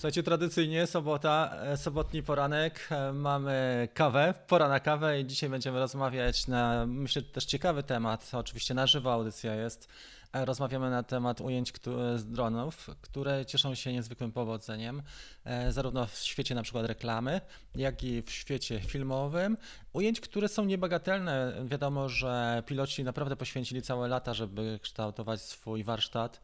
Słuchajcie, tradycyjnie sobota, e, sobotni poranek, e, mamy kawę, pora na kawę i dzisiaj będziemy rozmawiać na, myślę, też ciekawy temat, oczywiście na żywo audycja jest. E, rozmawiamy na temat ujęć z dronów, które cieszą się niezwykłym powodzeniem, zarówno w świecie na przykład reklamy, jak i w świecie filmowym. Ujęć, które są niebagatelne. Wiadomo, że piloci naprawdę poświęcili całe lata, żeby kształtować swój warsztat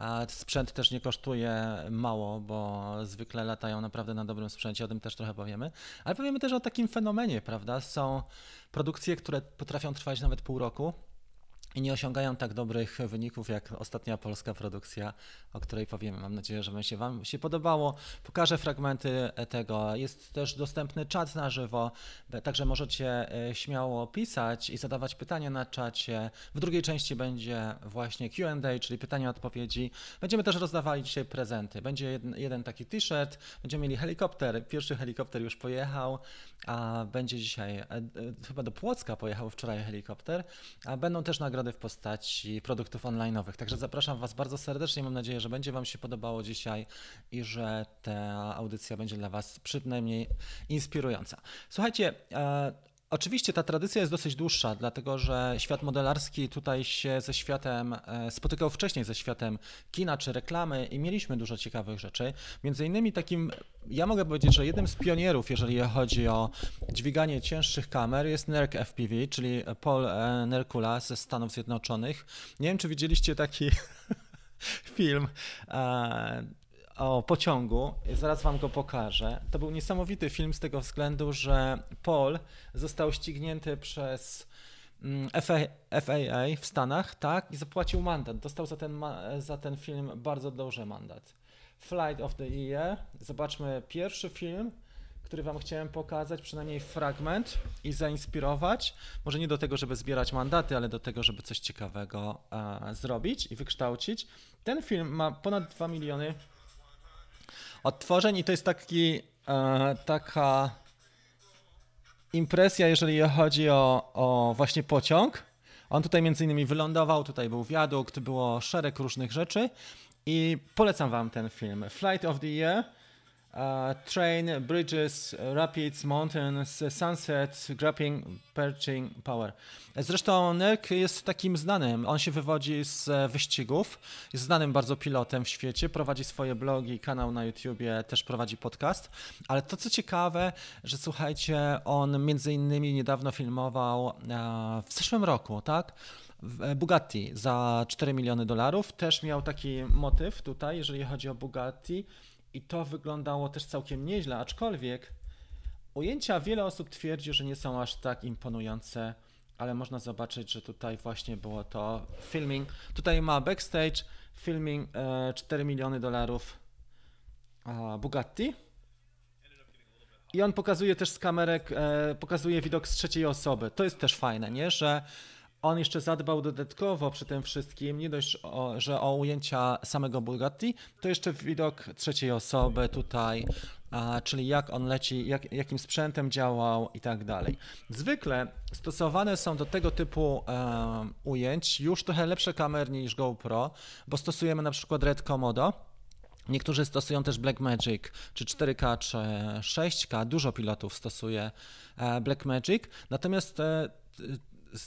a sprzęt też nie kosztuje mało, bo zwykle latają naprawdę na dobrym sprzęcie, o tym też trochę powiemy. Ale powiemy też o takim fenomenie, prawda? Są produkcje, które potrafią trwać nawet pół roku i nie osiągają tak dobrych wyników jak ostatnia polska produkcja, o której powiemy. Mam nadzieję, że będzie Wam się podobało. Pokażę fragmenty tego. Jest też dostępny czat na żywo, także możecie e, śmiało pisać i zadawać pytania na czacie. W drugiej części będzie właśnie QA, czyli pytania odpowiedzi. Będziemy też rozdawali dzisiaj prezenty. Będzie jeden, jeden taki t-shirt, będziemy mieli helikopter. Pierwszy helikopter już pojechał, a będzie dzisiaj, e, e, chyba do Płocka pojechał wczoraj helikopter, a będą też nagrody nagrody w postaci produktów online'owych. Także zapraszam Was bardzo serdecznie. Mam nadzieję, że będzie Wam się podobało dzisiaj i że ta audycja będzie dla Was przynajmniej inspirująca. Słuchajcie, e, Oczywiście ta tradycja jest dosyć dłuższa, dlatego że świat modelarski tutaj się ze światem e, spotykał wcześniej ze światem kina czy reklamy i mieliśmy dużo ciekawych rzeczy. Między innymi takim, ja mogę powiedzieć, że jednym z pionierów, jeżeli chodzi o dźwiganie cięższych kamer, jest NERC FPV, czyli Paul e, Nerkula ze Stanów Zjednoczonych. Nie wiem, czy widzieliście taki film e, o pociągu. Zaraz wam go pokażę. To był niesamowity film z tego względu, że Paul został ścignięty przez mm, FAA w Stanach, tak, i zapłacił mandat. Dostał za ten, za ten film bardzo duży mandat. Flight of the Year. Zobaczmy pierwszy film, który Wam chciałem pokazać, przynajmniej fragment i zainspirować. Może nie do tego, żeby zbierać mandaty, ale do tego, żeby coś ciekawego a, zrobić i wykształcić. Ten film ma ponad 2 miliony odtworzeń i to jest taki, e, taka impresja, jeżeli chodzi o, o właśnie pociąg. On tutaj między innymi wylądował, tutaj był wiadukt, było szereg różnych rzeczy i polecam wam ten film. Flight of the Year Uh, train, bridges, rapids, mountains, sunset, grappling, perching, power. Zresztą Nerk jest takim znanym, on się wywodzi z wyścigów, jest znanym bardzo pilotem w świecie, prowadzi swoje blogi, kanał na YouTubie, też prowadzi podcast, ale to co ciekawe, że słuchajcie, on między innymi niedawno filmował uh, w zeszłym roku, tak? Bugatti za 4 miliony dolarów, też miał taki motyw tutaj, jeżeli chodzi o Bugatti, i to wyglądało też całkiem nieźle, aczkolwiek ujęcia wiele osób twierdzi, że nie są aż tak imponujące, ale można zobaczyć, że tutaj właśnie było to filming. Tutaj ma backstage, filming e, 4 miliony dolarów Bugatti. I on pokazuje też z kamerek, e, pokazuje widok z trzeciej osoby. To jest też fajne, nie? Że on jeszcze zadbał dodatkowo przy tym wszystkim, nie dość, o, że o ujęcia samego Bugatti, to jeszcze widok trzeciej osoby tutaj, a, czyli jak on leci, jak, jakim sprzętem działał i tak dalej. Zwykle stosowane są do tego typu e, ujęć już trochę lepsze kamery niż GoPro, bo stosujemy na przykład Red Komodo. Niektórzy stosują też Blackmagic, czy 4K, czy 6K. Dużo pilotów stosuje e, Blackmagic. Natomiast e,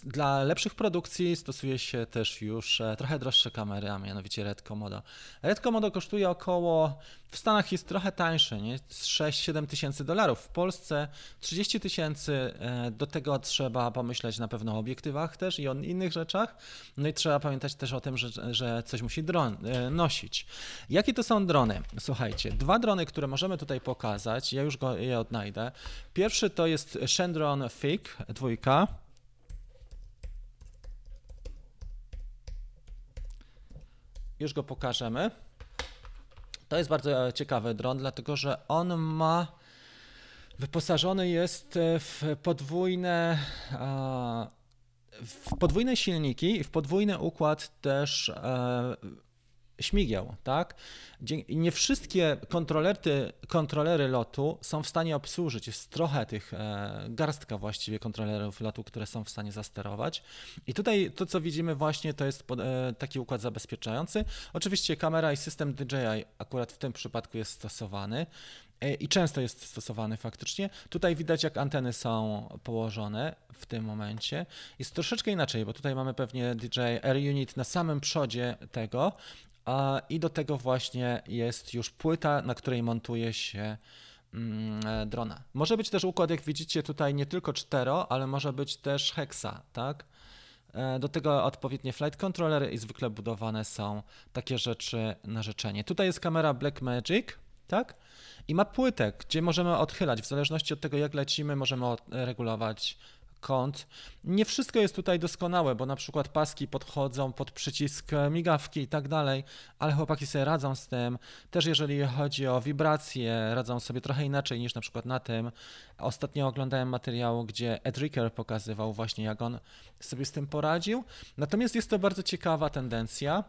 dla lepszych produkcji stosuje się też już e, trochę droższe kamery, a mianowicie Red Komodo. Red Komodo kosztuje około, w Stanach jest trochę tańszy, nie? 6-7 tysięcy dolarów. W Polsce 30 tysięcy, e, do tego trzeba pomyśleć na pewno o obiektywach też i o innych rzeczach. No i trzeba pamiętać też o tym, że, że coś musi dron e, nosić. Jakie to są drony? Słuchajcie, dwa drony, które możemy tutaj pokazać, ja już go je odnajdę. Pierwszy to jest Shendron Fig dwójka. Już go pokażemy. To jest bardzo ciekawy dron, dlatego że on ma wyposażony jest w podwójne w podwójne silniki i w podwójny układ też e, śmigieł, tak? Nie wszystkie kontrolery, lotu są w stanie obsłużyć. Jest trochę tych, e, garstka właściwie kontrolerów lotu, które są w stanie zasterować. I tutaj to, co widzimy właśnie, to jest e, taki układ zabezpieczający. Oczywiście kamera i system DJI akurat w tym przypadku jest stosowany e, i często jest stosowany faktycznie. Tutaj widać, jak anteny są położone w tym momencie. Jest troszeczkę inaczej, bo tutaj mamy pewnie DJI Air Unit na samym przodzie tego, i do tego właśnie jest już płyta, na której montuje się mm, e, drona. Może być też układ, jak widzicie tutaj, nie tylko cztero, ale może być też hexa, tak? E, do tego odpowiednie flight controller i zwykle budowane są takie rzeczy na życzenie. Tutaj jest kamera Blackmagic, tak? I ma płytek, gdzie możemy odchylać. W zależności od tego, jak lecimy, możemy regulować kąt. Nie wszystko jest tutaj doskonałe, bo na przykład paski podchodzą pod przycisk migawki i tak dalej, ale chłopaki sobie radzą z tym. Też jeżeli chodzi o wibracje, radzą sobie trochę inaczej niż na przykład na tym. Ostatnio oglądałem materiał, gdzie Ed Ricker pokazywał właśnie, jak on sobie z tym poradził. Natomiast jest to bardzo ciekawa tendencja.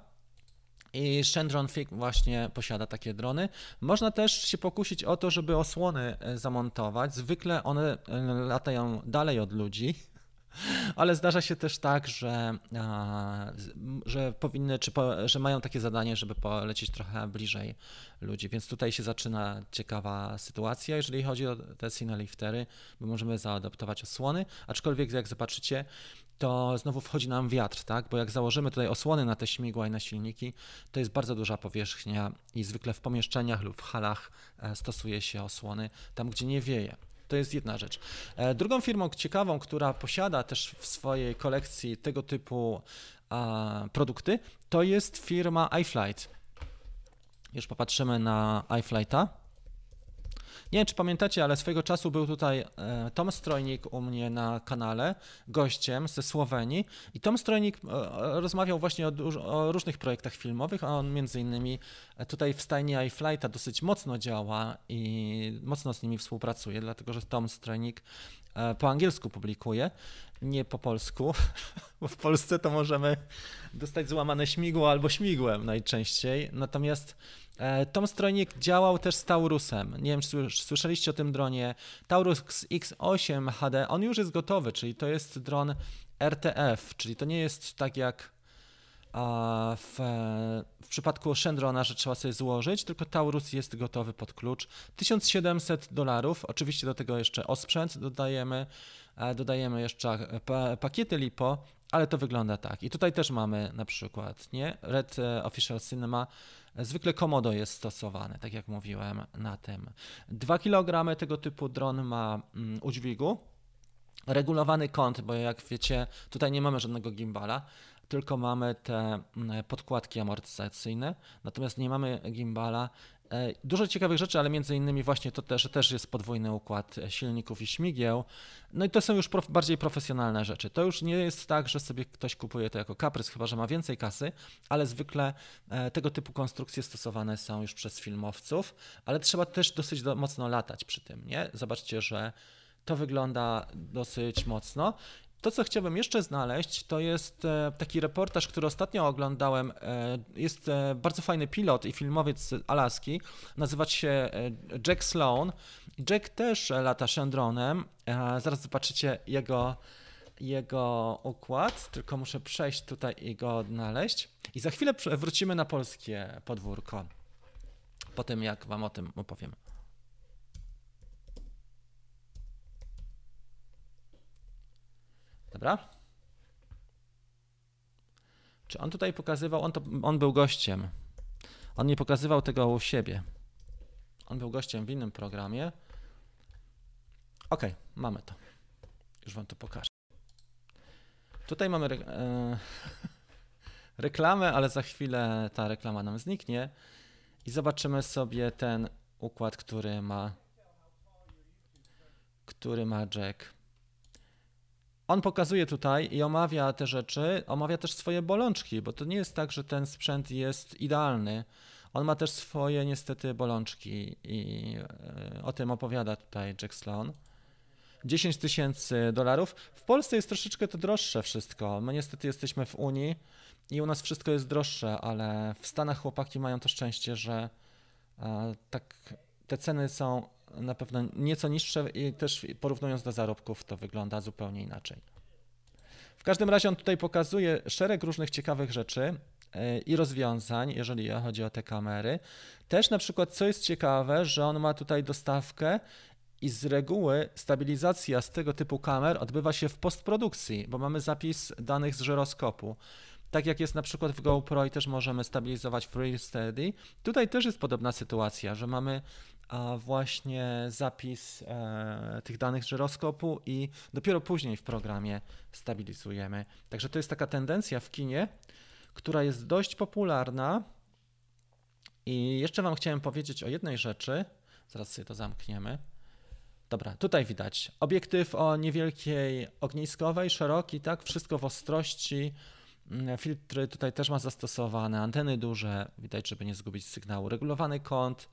I Shendron Fig właśnie posiada takie drony. Można też się pokusić o to, żeby osłony e, zamontować. Zwykle one e, latają dalej od ludzi, ale zdarza się też tak, że, że powinny, czy po, że mają takie zadanie, żeby polecieć trochę bliżej ludzi. Więc tutaj się zaczyna ciekawa sytuacja, jeżeli chodzi o te Cineliftery, bo możemy zaadaptować osłony, aczkolwiek jak zobaczycie, to znowu wchodzi nam wiatr, tak? Bo jak założymy tutaj osłony na te śmigła i na silniki, to jest bardzo duża powierzchnia i zwykle w pomieszczeniach lub w halach e, stosuje się osłony tam, gdzie nie wieje. To jest jedna rzecz. E, drugą firmą ciekawą, która posiada też w swojej kolekcji tego typu produkty, to jest firma iFlight. Już popatrzymy na iFlighta. Nie wiem, czy pamiętacie, ale swojego czasu był tutaj e, Tom Strojnik u mnie na kanale, gościem ze Słowenii. I Tom Strojnik e, rozmawiał właśnie o, o różnych projektach filmowych, a on między innymi e, tutaj w stajni iFlighta dosyć mocno działa i mocno z nimi współpracuje, dlatego że Tom Strojnik po angielsku publikuje, nie po polsku, bo w Polsce to możemy dostać złamane śmigło albo śmigłem najczęściej, natomiast E, Tom Strojnik działał też z Taurusem. Nie wiem, czy słyszeliście o tym dronie. Taurus X8 HD, on już jest gotowy, czyli to jest dron RTF, czyli to nie jest tak jak w, w przypadku Shendrona, że trzeba sobie złożyć, tylko Taurus jest gotowy pod klucz. 1700 dolarów, oczywiście do tego jeszcze osprzęt dodajemy, e, dodajemy jeszcze pakiety LiPo, ale to wygląda tak. I tutaj też mamy na przykład nie Red e, Official Cinema Zwykle komodo jest stosowane, tak jak mówiłem na tym. 2 kg tego typu dron ma mm, udźwigu, regulowany kąt, bo jak wiecie, tutaj nie mamy żadnego gimbala, tylko mamy te mm, podkładki amortyzacyjne, natomiast nie mamy gimbala E, dużo ciekawych rzeczy, ale między innymi właśnie to też, też jest podwójny układ silników i śmigieł. No i to są już prof, bardziej profesjonalne rzeczy. To już nie jest tak, że sobie ktoś kupuje to jako kaprys, chyba że ma więcej kasy, ale zwykle e, tego typu konstrukcje stosowane są już przez filmowców, ale trzeba też dosyć do, mocno latać przy tym, nie? Zobaczcie, że to wygląda dosyć mocno. To, co chciałbym jeszcze znaleźć, to jest e, taki reportaż, który ostatnio oglądałem. E, jest e, bardzo fajny pilot i filmowiec z Alaski. Nazywa się Jack Sloan. Jack też lata Shendronem. Zaraz zobaczycie jego, jego układ, tylko muszę przejść tutaj i go odnaleźć. I za chwilę wrócimy na polskie podwórko. Po tym, jak Wam o tym opowiem. Dobra? Czy on tutaj pokazywał, on, to, on był gościem. On nie pokazywał tego u siebie. On był gościem w innym programie. Ok, mamy to. Już wam to pokażę. Tutaj mamy re e reklamę, ale za chwilę ta reklama nam zniknie i zobaczymy sobie ten układ, który ma który ma Jack. On pokazuje tutaj i omawia te rzeczy, omawia też swoje bolączki, bo to nie jest tak, że ten sprzęt jest idealny. On ma też swoje niestety bolączki i e, o tym opowiada tutaj Jack Sloan. 10 tysięcy dolarów. W Polsce jest troszeczkę to droższe wszystko. My niestety jesteśmy w Unii i u nas wszystko jest droższe, ale w Stanach chłopaki mają to szczęście, że e, tak te ceny są na pewno nieco niższe i też porównując do zarobków to wygląda zupełnie inaczej. W każdym razie on tutaj pokazuje szereg różnych ciekawych rzeczy e, i rozwiązań, jeżeli chodzi o te kamery. Też na przykład, co jest ciekawe, że on ma tutaj dostawkę i z reguły stabilizacja z tego typu kamer odbywa się w postprodukcji, bo mamy zapis danych z żyroskopu. Tak jak jest na przykład w GoPro i też możemy stabilizować w Real Steady. Tutaj też jest podobna sytuacja, że mamy właśnie zapis e, tych danych z żyroskopu i dopiero później w programie stabilizujemy. Także to jest taka tendencja w kinie, która jest dość popularna. I jeszcze Wam chciałem powiedzieć o jednej rzeczy. Zaraz sobie to zamkniemy. Dobra, tutaj widać obiektyw o niewielkiej ogniskowej, szeroki, tak, wszystko w ostrości. Mm, filtry tutaj też ma zastosowane, anteny duże, widać, żeby nie zgubić sygnału. Regulowany kąt,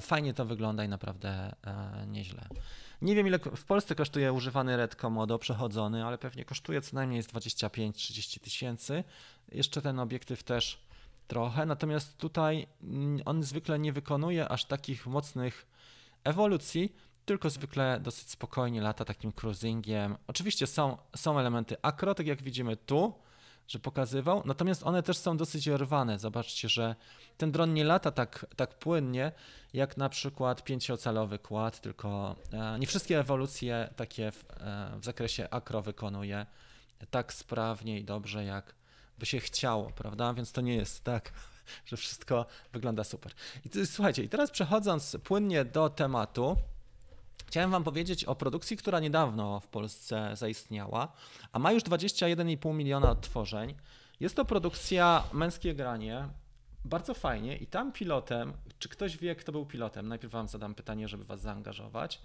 fajnie to wygląda i naprawdę e, nieźle. Nie wiem, ile w Polsce kosztuje używany Red Komodo przechodzony, ale pewnie kosztuje co najmniej 25-30 tysięcy. Jeszcze ten obiektyw też trochę, natomiast tutaj on zwykle nie wykonuje aż takich mocnych ewolucji, tylko zwykle dosyć spokojnie lata takim cruisingiem. Oczywiście są, są elementy akro, tak jak widzimy tu, że pokazywał, natomiast one też są dosyć rwane. Zobaczcie, że ten dron nie lata tak, tak płynnie, jak na przykład pięciocalowy kład, tylko e, nie wszystkie ewolucje takie w, e, w zakresie akro wykonuje tak sprawnie i dobrze, jak by się chciało, prawda? Więc to nie jest tak, że wszystko wygląda super. I słuchajcie, i teraz przechodząc płynnie do tematu, Chciałem Wam powiedzieć o produkcji, która niedawno w Polsce zaistniała, a ma już 21,5 miliona odtworzeń. Jest to produkcja Męskie Granie. Bardzo fajnie i tam pilotem, czy ktoś wie, kto był pilotem? Najpierw Wam zadam pytanie, żeby Was zaangażować.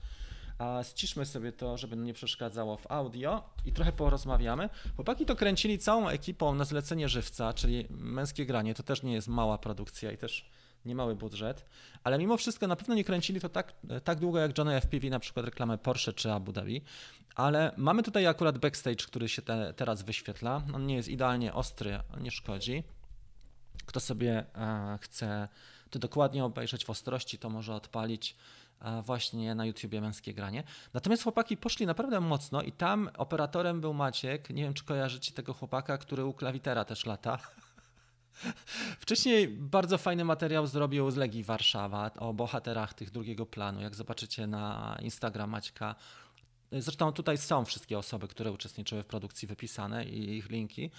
A ściszmy sobie to, żeby nie przeszkadzało w audio i trochę porozmawiamy. Chłopaki to kręcili całą ekipą na zlecenie żywca, czyli męskie granie. To też nie jest mała produkcja i też niemały budżet, ale mimo wszystko na pewno nie kręcili to tak, tak długo jak Johnny FPV, na przykład reklamę Porsche czy Abu Dhabi, ale mamy tutaj akurat backstage, który się te, teraz wyświetla. On nie jest idealnie ostry, nie szkodzi. Kto sobie e, chce to dokładnie obejrzeć w ostrości, to może odpalić e, właśnie na YouTubie męskie granie. Natomiast chłopaki poszli naprawdę mocno i tam operatorem był Maciek. Nie wiem, czy kojarzycie tego chłopaka, który u klawitera też lata. Wcześniej bardzo fajny materiał zrobił z Legii Warszawa o bohaterach tych drugiego planu. Jak zobaczycie na Instagram Maćka, zresztą tutaj są wszystkie osoby, które uczestniczyły w produkcji wypisane i ich linki,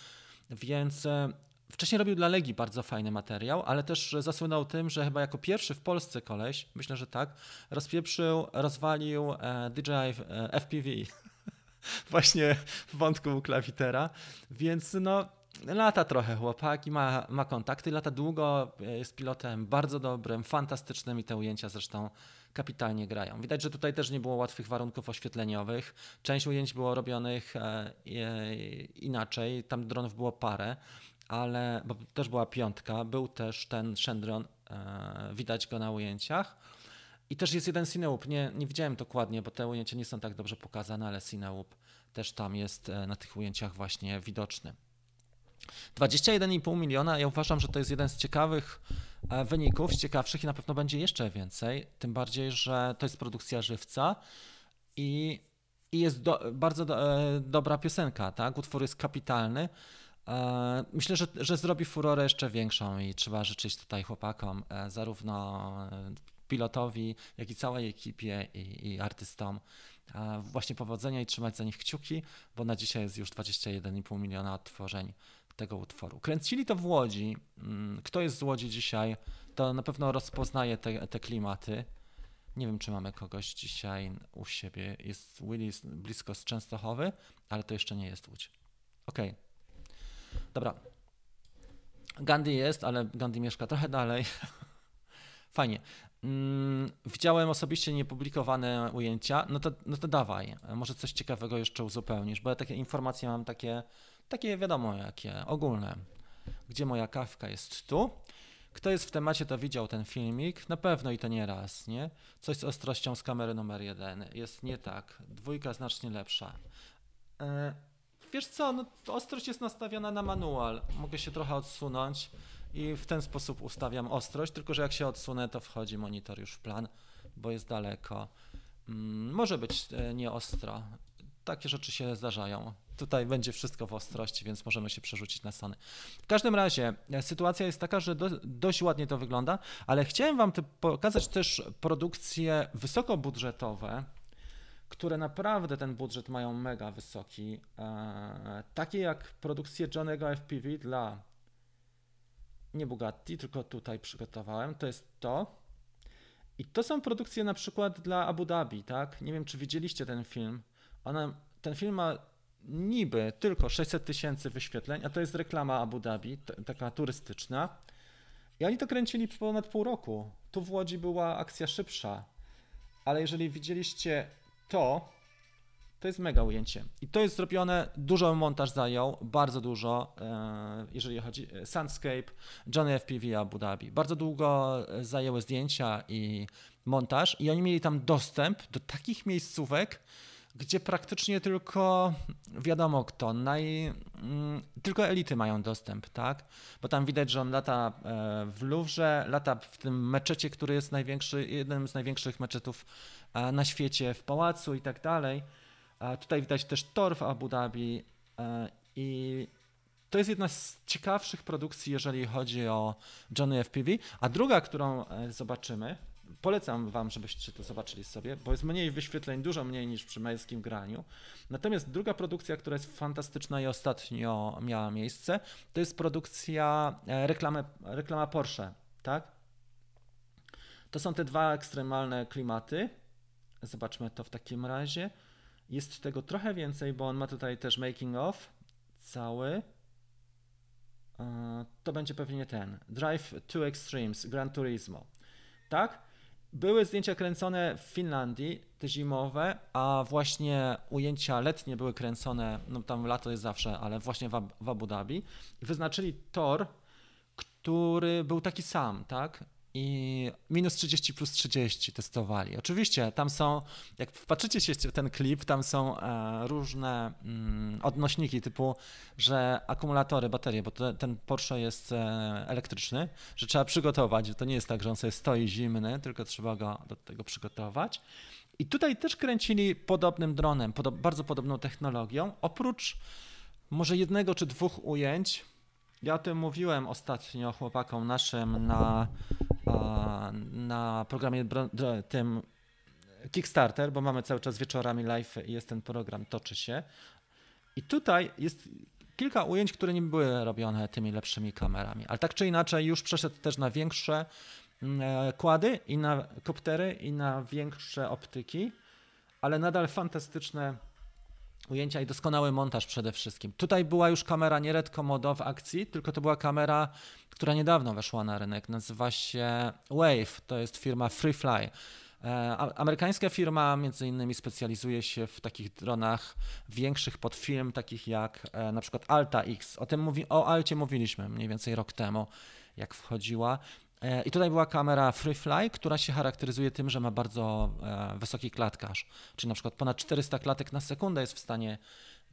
więc e, Wcześniej robił dla Legii bardzo fajny materiał, ale też zasłynął tym, że chyba jako pierwszy w Polsce koleś, myślę, że tak, rozpieprzył, rozwalił e, DJI e, FPV. Właśnie w wątku klawitera. Więc no, lata trochę chłopak i ma, ma kontakty, lata długo, jest pilotem bardzo dobrym, fantastycznym i te ujęcia zresztą kapitalnie grają. Widać, że tutaj też nie było łatwych warunków oświetleniowych. Część ujęć było robionych e, inaczej, tam dronów było parę, ale bo też była piątka, był też ten Shendron, e, widać go na ujęciach. I też jest jeden Cinewoop, nie, nie widziałem dokładnie, bo te ujęcia nie są tak dobrze pokazane, ale Cinewoop też tam jest e, na tych ujęciach właśnie widoczny. 21,5 miliona, ja uważam, że to jest jeden z ciekawych e, wyników, z ciekawszych i na pewno będzie jeszcze więcej, tym bardziej, że to jest produkcja żywca i, i jest do, bardzo do, e, dobra piosenka, tak? Utwór jest kapitalny. E, myślę, że, że zrobi furorę jeszcze większą i trzeba życzyć tutaj chłopakom, zarówno pilotowi, jak i całej ekipie i, i artystom właśnie powodzenia i trzymać za nich kciuki, bo na dzisiaj jest już 21,5 miliona odtworzeń tego utworu. Kręcili to w Łodzi. Mm, kto jest z Łodzi dzisiaj, to na pewno rozpoznaje te, te klimaty. Nie wiem, czy mamy kogoś dzisiaj u siebie. Jest Willis blisko z Częstochowy, ale to jeszcze nie jest Łódź. Okej. Okay. Dobra. Gandhi jest, ale Gandhi mieszka trochę dalej. Fajnie. Mm, widziałem osobiście niepublikowane ujęcia. No to, no to dawaj. Może coś ciekawego jeszcze uzupełnisz, bo ja takie informacje mam takie takie wiadomo jakie, ogólne. Gdzie moja kawka jest tu. Kto jest w temacie, to widział ten filmik. Na pewno i to nie raz, nie? Coś z ostrością z kamery numer jeden. Jest nie tak. Dwójka znacznie lepsza. E, wiesz co, no, ostrość jest nastawiona na manual. Mogę się trochę odsunąć i w ten sposób ustawiam ostrość, tylko że jak się odsunę, to wchodzi monitor już w plan, bo jest daleko. Mm, może być e, nieostro. Takie rzeczy się zdarzają. Tutaj będzie wszystko w ostrości, więc możemy się przerzucić na Sony. W każdym razie e, sytuacja jest taka, że do, dość ładnie to wygląda, ale chciałem Wam pokazać też produkcje wysokobudżetowe, które naprawdę ten budżet mają mega wysoki. E, takie jak produkcje Johnego FPV dla nie Bugatti, tylko tutaj przygotowałem. To jest to. I to są produkcje na przykład dla Abu Dhabi, tak? Nie wiem, czy widzieliście ten film. Ona, ten film ma niby tylko 600 tysięcy wyświetleń, a to jest reklama Abu Dhabi, taka turystyczna. I oni to kręcili ponad pół roku. Tu w Łodzi była akcja szybsza, ale jeżeli widzieliście to, to jest mega ujęcie. I to jest zrobione, dużo montaż zajął, bardzo dużo, e, jeżeli chodzi o Soundscape, Johnny FPV Abu Dhabi. Bardzo długo zajęły zdjęcia i montaż i oni mieli tam dostęp do takich miejscówek, gdzie praktycznie tylko wiadomo kto, naj, mm, tylko elity mają dostęp, tak? Bo tam widać, że on lata e, w Louvre, lata w tym meczecie, który jest największy, jednym z największych meczetów e, na świecie, w pałacu i tak dalej. Tutaj widać też tor w Abu Dhabi e, i to jest jedna z ciekawszych produkcji, jeżeli chodzi o Johnny FPV. A druga, którą zobaczymy, Polecam Wam, żebyście to zobaczyli sobie, bo jest mniej wyświetleń, dużo mniej niż przy męskim graniu. Natomiast druga produkcja, która jest fantastyczna i ostatnio miała miejsce, to jest produkcja e, reklamy, reklama Porsche, tak? To są te dwa ekstremalne klimaty. Zobaczmy to w takim razie. Jest tego trochę więcej, bo on ma tutaj też making of cały. E, to będzie pewnie ten. Drive to Extremes, Gran Turismo. Tak? Były zdjęcia kręcone w Finlandii, te zimowe, a właśnie ujęcia letnie były kręcone, no tam lato jest zawsze, ale właśnie w Abu Dhabi. Wyznaczyli tor, który był taki sam, tak? I minus 30 plus 30 testowali. Oczywiście tam są, jak wpatrzycie się w ten klip, tam są e, różne mm, odnośniki typu, że akumulatory, baterie, bo ten Porsche jest e, elektryczny, że trzeba przygotować. To nie jest tak, że on sobie stoi zimny, tylko trzeba go do tego przygotować. I tutaj też kręcili podobnym dronem, bardzo podobną technologią. Oprócz może jednego czy dwóch ujęć, ja o tym mówiłem ostatnio chłopakom naszym na na programie tym Kickstarter, bo mamy cały czas wieczorami live i jest ten program, toczy się. I tutaj jest kilka ujęć, które nie były robione tymi lepszymi kamerami, ale tak czy inaczej już przeszedł też na większe mm, e, kłady i na koptery i na większe optyki, ale nadal fantastyczne ujęcia i doskonały montaż przede wszystkim. Tutaj była już kamera nie Red Komodo w akcji, tylko to była kamera, która niedawno weszła na rynek. Nazywa się Wave, to jest firma Freefly. E, amerykańska firma między innymi specjalizuje się w takich dronach większych pod film, takich jak e, na przykład Alta X. O tym mówi, o Alcie mówiliśmy mniej więcej rok temu, jak wchodziła. E, I tutaj była kamera FreeFly, która się charakteryzuje tym, że ma bardzo e, wysoki klatkarz, czyli na przykład ponad 400 klatek na sekundę jest w stanie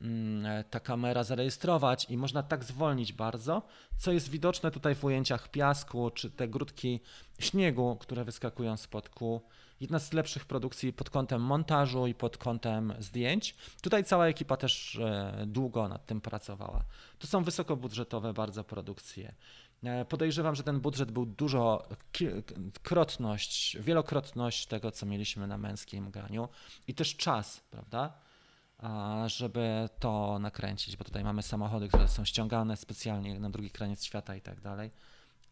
mm, e, ta kamera zarejestrować i można tak zwolnić bardzo, co jest widoczne tutaj w ujęciach piasku, czy te grudki śniegu, które wyskakują spod kół. Jedna z lepszych produkcji pod kątem montażu i pod kątem zdjęć. Tutaj cała ekipa też długo nad tym pracowała. To są wysokobudżetowe bardzo produkcje. E, podejrzewam, że ten budżet był dużo, krotność, wielokrotność tego, co mieliśmy na męskim graniu i też czas, prawda? żeby to nakręcić, bo tutaj mamy samochody, które są ściągane specjalnie na drugi kraniec świata i tak dalej.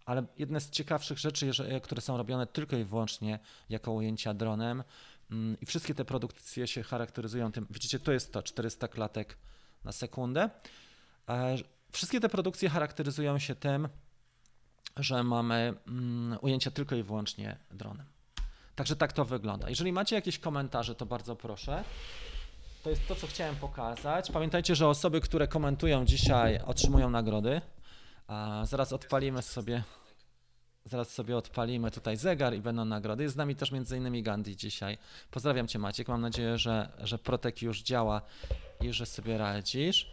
Ale jedne z ciekawszych rzeczy, które są robione tylko i wyłącznie jako ujęcia dronem mm, i wszystkie te produkcje się charakteryzują tym, widzicie, to jest to 400 klatek na sekundę. E, wszystkie te produkcje charakteryzują się tym, że mamy mm, ujęcia tylko i wyłącznie dronem. Także tak to wygląda. Jeżeli macie jakieś komentarze, to bardzo proszę. To jest to, co chciałem pokazać. Pamiętajcie, że osoby, które komentują dzisiaj, otrzymują nagrody. Zaraz odpalimy sobie. Zaraz sobie odpalimy tutaj zegar i będą nagrody. Jest z nami też innymi Gandhi dzisiaj. Pozdrawiam Cię Maciek. Mam nadzieję, że, że Protek już działa i że sobie radzisz.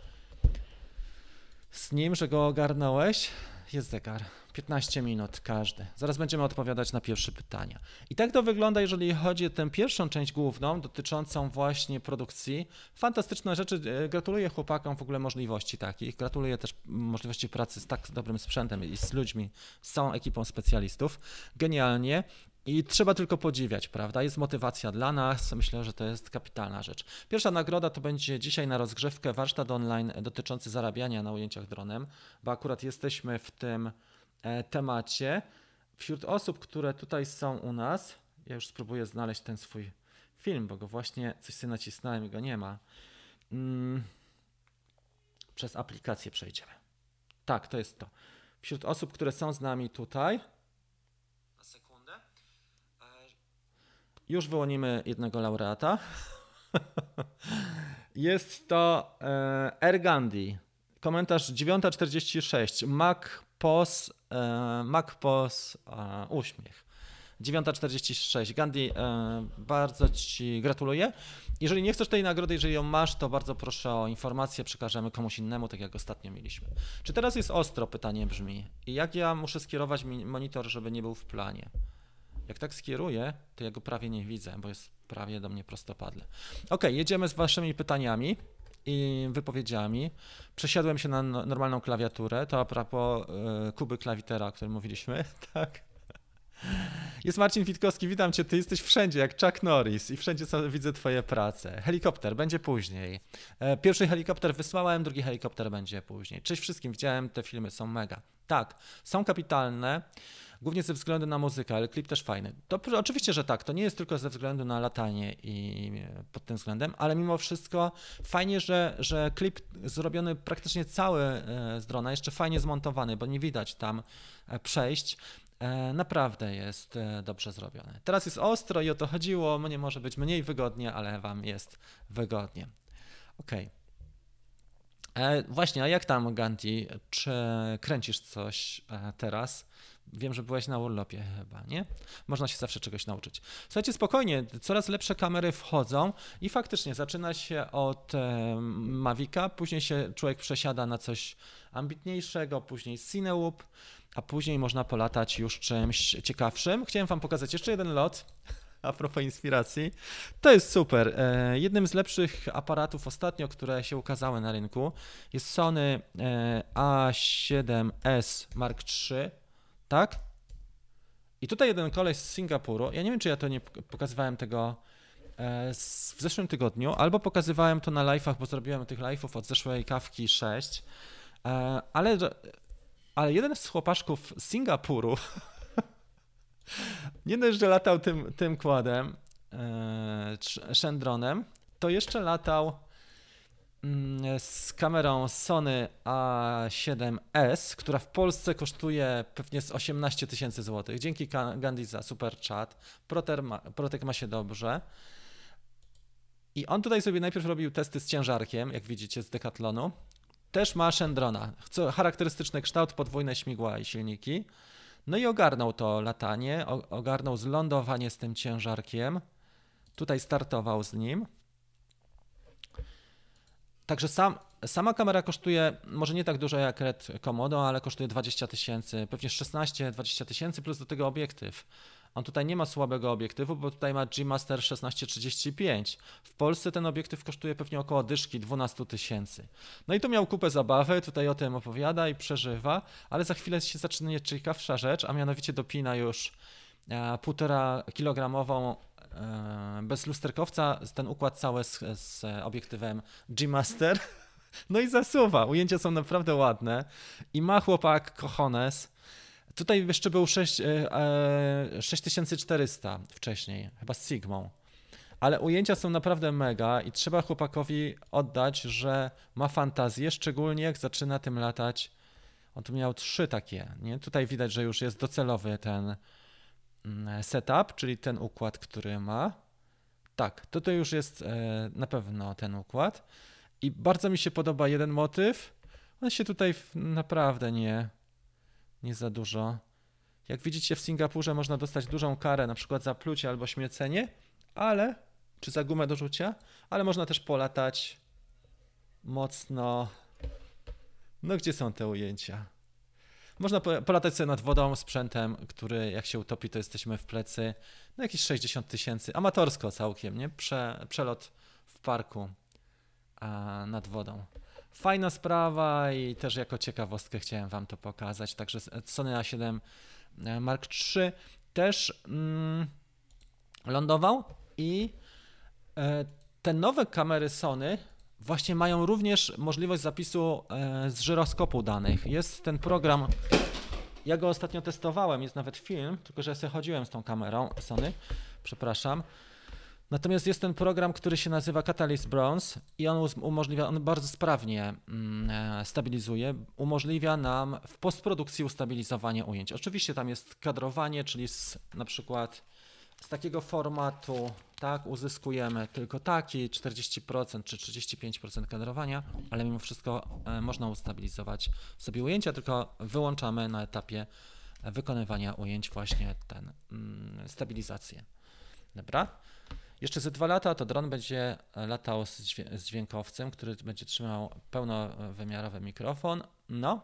z nim, że go ogarnąłeś. Jest zegar. 15 minut każdy. Zaraz będziemy odpowiadać na pierwsze pytania. I tak to wygląda, jeżeli chodzi o tę pierwszą część główną, dotyczącą właśnie produkcji. Fantastyczne rzeczy. E, gratuluję chłopakom w ogóle możliwości takich. Gratuluję też możliwości pracy z tak dobrym sprzętem i z ludźmi, z całą ekipą specjalistów. Genialnie. I trzeba tylko podziwiać, prawda? Jest motywacja dla nas. Myślę, że to jest kapitalna rzecz. Pierwsza nagroda to będzie dzisiaj na rozgrzewkę warsztat online dotyczący zarabiania na ujęciach dronem, bo akurat jesteśmy w tym temacie. Wśród osób, które tutaj są u nas, ja już spróbuję znaleźć ten swój film, bo go właśnie coś sobie nacisnąłem i go nie ma. Mm, przez aplikację przejdziemy. Tak, to jest to. Wśród osób, które są z nami tutaj, Już wyłonimy jednego laureata. Jest to e, Ergandi. Komentarz 9.46. MacPos, e, MacPos e, uśmiech. 9.46. Gandhi, e, bardzo Ci gratuluję. Jeżeli nie chcesz tej nagrody, jeżeli ją masz, to bardzo proszę o informację, przekażemy komuś innemu, tak jak ostatnio mieliśmy. Czy teraz jest ostro? Pytanie brzmi. I jak ja muszę skierować monitor, żeby nie był w planie? Jak tak skieruję, to ja go prawie nie widzę, bo jest prawie do mnie prostopadle. Ok, jedziemy z waszymi pytaniami i wypowiedziami. Przesiadłem się na no, normalną klawiaturę. To a propos y, Kuby Klawitera, o którym mówiliśmy, tak? Jest Marcin Witkowski, witam cię. Ty jesteś wszędzie, jak Chuck Norris i wszędzie widzę twoje prace. Helikopter będzie później. E, pierwszy helikopter wysłałem, drugi helikopter będzie później. Cześć wszystkim, widziałem, te filmy są mega. Tak, są kapitalne głównie ze względu na muzykę, ale klip też fajny. To oczywiście, że tak, to nie jest tylko ze względu na latanie i pod tym względem, ale mimo wszystko fajnie, że, że klip zrobiony praktycznie cały e, z drona, jeszcze fajnie zmontowany, bo nie widać tam e, przejść. E, naprawdę jest dobrze zrobione. Teraz jest ostro i o to chodziło. Mnie może być mniej wygodnie, ale Wam jest wygodnie. Ok. Właśnie, a jak tam, Gandhi? Czy kręcisz coś teraz? Wiem, że byłeś na urlopie chyba, nie? Można się zawsze czegoś nauczyć. Słuchajcie, spokojnie, coraz lepsze kamery wchodzą i faktycznie zaczyna się od e, Mavica, później się człowiek przesiada na coś ambitniejszego, później Cinewoop, a później można polatać już czymś ciekawszym. Chciałem wam pokazać jeszcze jeden lot, a propos inspiracji. To jest super. E, jednym z lepszych aparatów ostatnio, które się ukazały na rynku jest Sony e, A7S Mark III tak? I tutaj jeden koleś z Singapuru, ja nie wiem, czy ja to nie pokazywałem tego e, w zeszłym tygodniu, albo pokazywałem to na live'ach, bo zrobiłem tych live'ów od zeszłej kawki 6, e, ale, ale jeden z chłopaszków z Singapuru nie dość, że latał tym, tym kładem, e, Shendronem, to jeszcze latał z kamerą Sony A7S, która w Polsce kosztuje pewnie z 18 tysięcy złotych. Dzięki Gandhi za super chat. Protek ma się dobrze. I on tutaj sobie najpierw robił testy z ciężarkiem, jak widzicie z Decathlonu. Też ma Shendrona. Charakterystyczny kształt, podwójne śmigła i silniki. No i ogarnął to latanie, ogarnął zlądowanie z tym ciężarkiem. Tutaj startował z nim. Także sam, sama kamera kosztuje może nie tak dużo jak Red Komodo, ale kosztuje 20 tysięcy, pewnie 16-20 tysięcy plus do tego obiektyw. On tutaj nie ma słabego obiektywu, bo tutaj ma G-Master 1635. W Polsce ten obiektyw kosztuje pewnie około dyszki 12 tysięcy. No i tu miał kupę zabawy, tutaj o tym opowiada i przeżywa, ale za chwilę się zaczyna ciekawsza rzecz, a mianowicie dopina już e, półtora kilogramową bez lusterkowca ten układ cały z, z obiektywem G-Master. No i zasuwa. Ujęcia są naprawdę ładne. I ma chłopak cojones. Tutaj jeszcze był 6, e, 6400 e, wcześniej, chyba z Sigmą. Ale ujęcia są naprawdę mega i trzeba chłopakowi oddać, że ma fantazję, szczególnie jak zaczyna tym latać. On tu miał trzy takie, nie? Tutaj widać, że już jest docelowy ten, setup, czyli ten układ, który ma. Tak, to to już jest e, na pewno ten układ. I bardzo mi się podoba jeden motyw. On się tutaj naprawdę nie, nie za dużo. Jak widzicie, w Singapurze można dostać dużą karę, na przykład za plucie albo śmiecenie, ale, czy za gumę do rzucia, ale można też polatać mocno No gdzie są te ujęcia? Można polatać sobie nad wodą sprzętem, który jak się utopi, to jesteśmy w plecy. No jakieś 60 tysięcy, amatorsko całkiem, nie? Prze, przelot w parku a, nad wodą. Fajna sprawa i też jako ciekawostkę chciałem Wam to pokazać. Także Sony A7 e, Mark III też mm, lądował i e, te nowe kamery Sony właśnie mają również możliwość zapisu e, z żyroskopu danych. Jest ten program, ja go ostatnio testowałem, jest nawet film, tylko że ja sobie chodziłem z tą kamerą Sony, przepraszam. Natomiast jest ten program, który się nazywa Catalyst Bronze i on umożliwia, on bardzo sprawnie mm, e, stabilizuje, umożliwia nam w postprodukcji ustabilizowanie ujęć. Oczywiście tam jest kadrowanie, czyli z, na przykład z takiego formatu tak, uzyskujemy tylko taki 40% czy 35% kadrowania, ale mimo wszystko e, można ustabilizować sobie ujęcia, tylko wyłączamy na etapie wykonywania ujęć właśnie ten mm, stabilizację. Dobra? Jeszcze ze dwa lata to dron będzie latał z, dźwiękowcem, który będzie trzymał pełnowymiarowy mikrofon. No,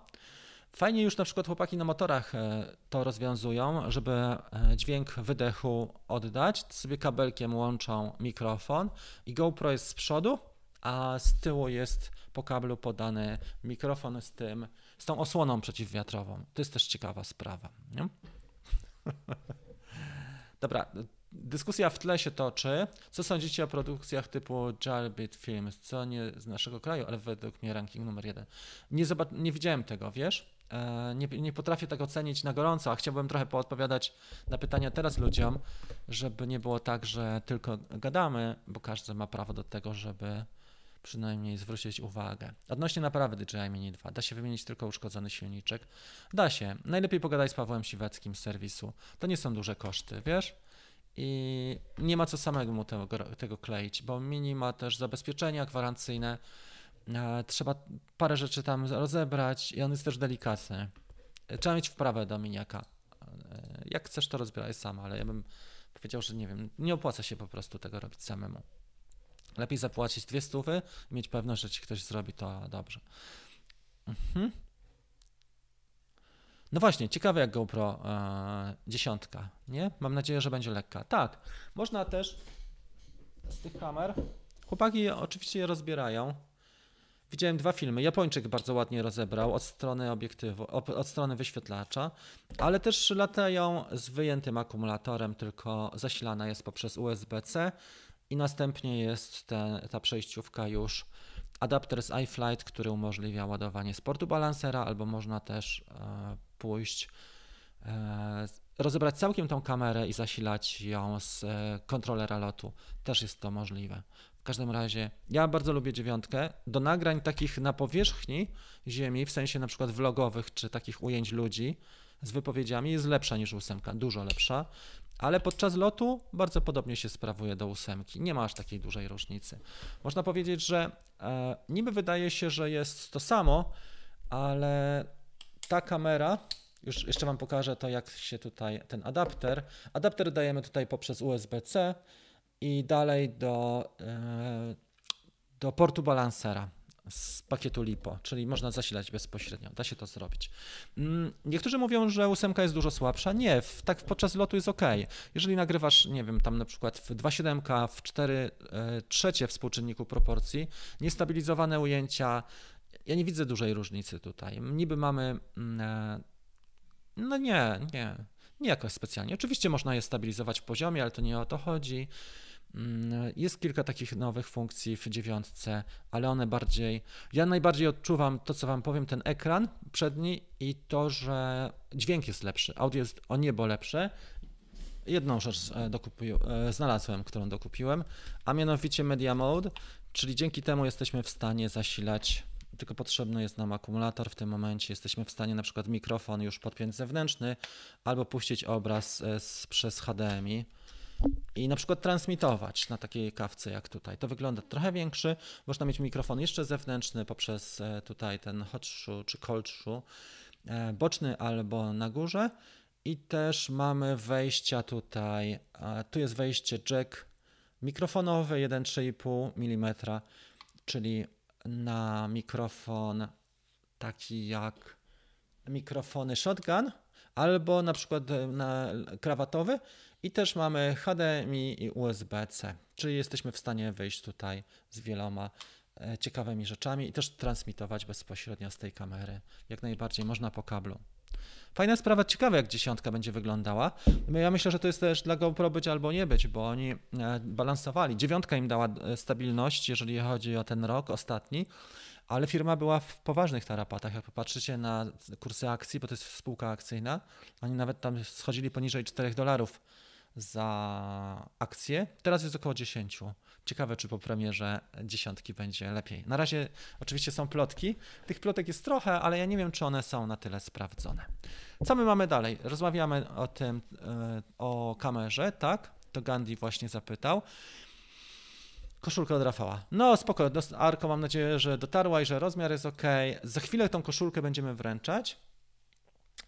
Fajnie już na przykład chłopaki na motorach e, to rozwiązują, żeby e, dźwięk wydechu oddać. Sobie kabelkiem łączą mikrofon i GoPro jest z przodu, a z tyłu jest po kablu podany mikrofon z tym, z tą osłoną przeciwwiatrową. To jest też ciekawa sprawa. Nie? Dobra, dyskusja w tle się toczy. Co sądzicie o produkcjach typu Jarbit Films? Co nie z naszego kraju, ale według mnie ranking numer jeden. Nie, nie widziałem tego, wiesz? E, nie, nie potrafię tego ocenić na gorąco, a chciałbym trochę poodpowiadać na pytania teraz ludziom, żeby nie było tak, że tylko gadamy, bo każdy ma prawo do tego, żeby przynajmniej zwrócić uwagę. Odnośnie naprawy DJI Mini 2, da się wymienić tylko uszkodzony silniczek? Da się. Najlepiej pogadaj z Pawłem Siweckim z serwisu. To nie są duże koszty, wiesz? I nie ma co samego mu tego, tego kleić, bo Mini ma też zabezpieczenia gwarancyjne, trzeba parę rzeczy tam rozebrać i on jest też delikatny. Trzeba mieć wprawę do miniaka. E, jak chcesz, to rozbieraj sam, ale ja bym powiedział, że nie wiem, nie opłaca się po prostu tego robić samemu. Lepiej zapłacić dwie stówy i mieć pewność, że ci ktoś zrobi to dobrze. Mhm. No właśnie, ciekawe jak GoPro e, dziesiątka, nie? Mam nadzieję, że będzie lekka. Tak, można też z tych kamer, chłopaki oczywiście je rozbierają, Widziałem dwa filmy. Japończyk bardzo ładnie rozebrał od strony obiektywu, od strony wyświetlacza, ale też latają z wyjętym akumulatorem, tylko zasilana jest poprzez USB-C i następnie jest te, ta przejściówka już adapter z iFlight, który umożliwia ładowanie z portu balansera, albo można też e, pójść, e, rozebrać całkiem tą kamerę i zasilać ją z e, kontrolera lotu. Też jest to możliwe. W każdym razie ja bardzo lubię dziewiątkę. Do nagrań takich na powierzchni ziemi, w sensie na przykład vlogowych czy takich ujęć ludzi z wypowiedziami jest lepsza niż ósemka, dużo lepsza, ale podczas lotu bardzo podobnie się sprawuje do ósemki. Nie ma aż takiej dużej różnicy. Można powiedzieć, że e, niby wydaje się, że jest to samo, ale ta kamera, już jeszcze Wam pokażę to, jak się tutaj ten adapter. Adapter dajemy tutaj poprzez USB-C i dalej do, e, do portu balansera z pakietu LiPo, czyli można zasilać bezpośrednio. Da się to zrobić. Mm, niektórzy mówią, że ósemka jest dużo słabsza. Nie, w, tak podczas lotu jest ok. Jeżeli nagrywasz, nie wiem, tam na przykład w 2.7, w 4 e, trzecie współczynniku proporcji, niestabilizowane ujęcia, ja nie widzę dużej różnicy tutaj. Niby mamy, mm, e, no nie, nie, nie jakoś specjalnie. Oczywiście można je stabilizować w poziomie, ale to nie o to chodzi. Mm, jest kilka takich nowych funkcji w dziewiątce, ale one bardziej. Ja najbardziej odczuwam to, co Wam powiem, ten ekran przedni i to, że dźwięk jest lepszy, audio jest o niebo lepsze. Jedną rzecz e, e, znalazłem, którą dokupiłem, a mianowicie Media Mode, czyli dzięki temu jesteśmy w stanie zasilać tylko potrzebny jest nam akumulator w tym momencie. Jesteśmy w stanie na przykład mikrofon już podpiąć zewnętrzny albo puścić obraz e, z, przez HDMI i na przykład transmitować na takiej kawce jak tutaj. To wygląda trochę większy. Można mieć mikrofon jeszcze zewnętrzny poprzez e, tutaj ten hot czy cold e, boczny albo na górze. I też mamy wejścia tutaj. Tu jest wejście jack mikrofonowe 1,3,5 mm, czyli na mikrofon taki jak mikrofony shotgun albo na przykład e, na krawatowy i też mamy HDMI i USB-C, czyli jesteśmy w stanie wyjść tutaj z wieloma e, ciekawymi rzeczami i też transmitować bezpośrednio z tej kamery. Jak najbardziej można po kablu. Fajna sprawa, ciekawe jak dziesiątka będzie wyglądała. Ja myślę, że to jest też dla GoPro być albo nie być, bo oni e, balansowali. Dziewiątka im dała stabilność, jeżeli chodzi o ten rok ostatni, ale firma była w poważnych tarapatach. Jak popatrzycie na kursy akcji, bo to jest spółka akcyjna, oni nawet tam schodzili poniżej 4 dolarów za akcję. Teraz jest około 10. Ciekawe, czy po premierze dziesiątki będzie lepiej. Na razie oczywiście są plotki. Tych plotek jest trochę, ale ja nie wiem, czy one są na tyle sprawdzone. Co my mamy dalej? Rozmawiamy o tym, e, o kamerze, tak? To Gandhi właśnie zapytał. Koszulka od Rafała. No spoko, Arko mam nadzieję, że dotarła i że rozmiar jest ok. Za chwilę tą koszulkę będziemy wręczać.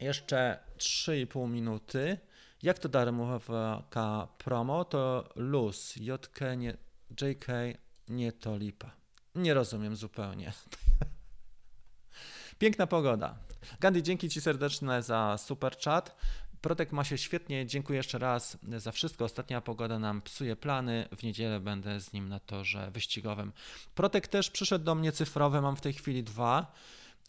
Jeszcze 3,5 minuty. Jak to darmowa promo? To luz, JK, nie, JK, nie to lipa. Nie rozumiem zupełnie. Piękna pogoda. Gandhi, dzięki Ci serdeczne za super chat. Protek ma się świetnie. Dziękuję jeszcze raz za wszystko. Ostatnia pogoda nam psuje plany. W niedzielę będę z nim na torze wyścigowym. Protek też przyszedł do mnie cyfrowy. Mam w tej chwili dwa.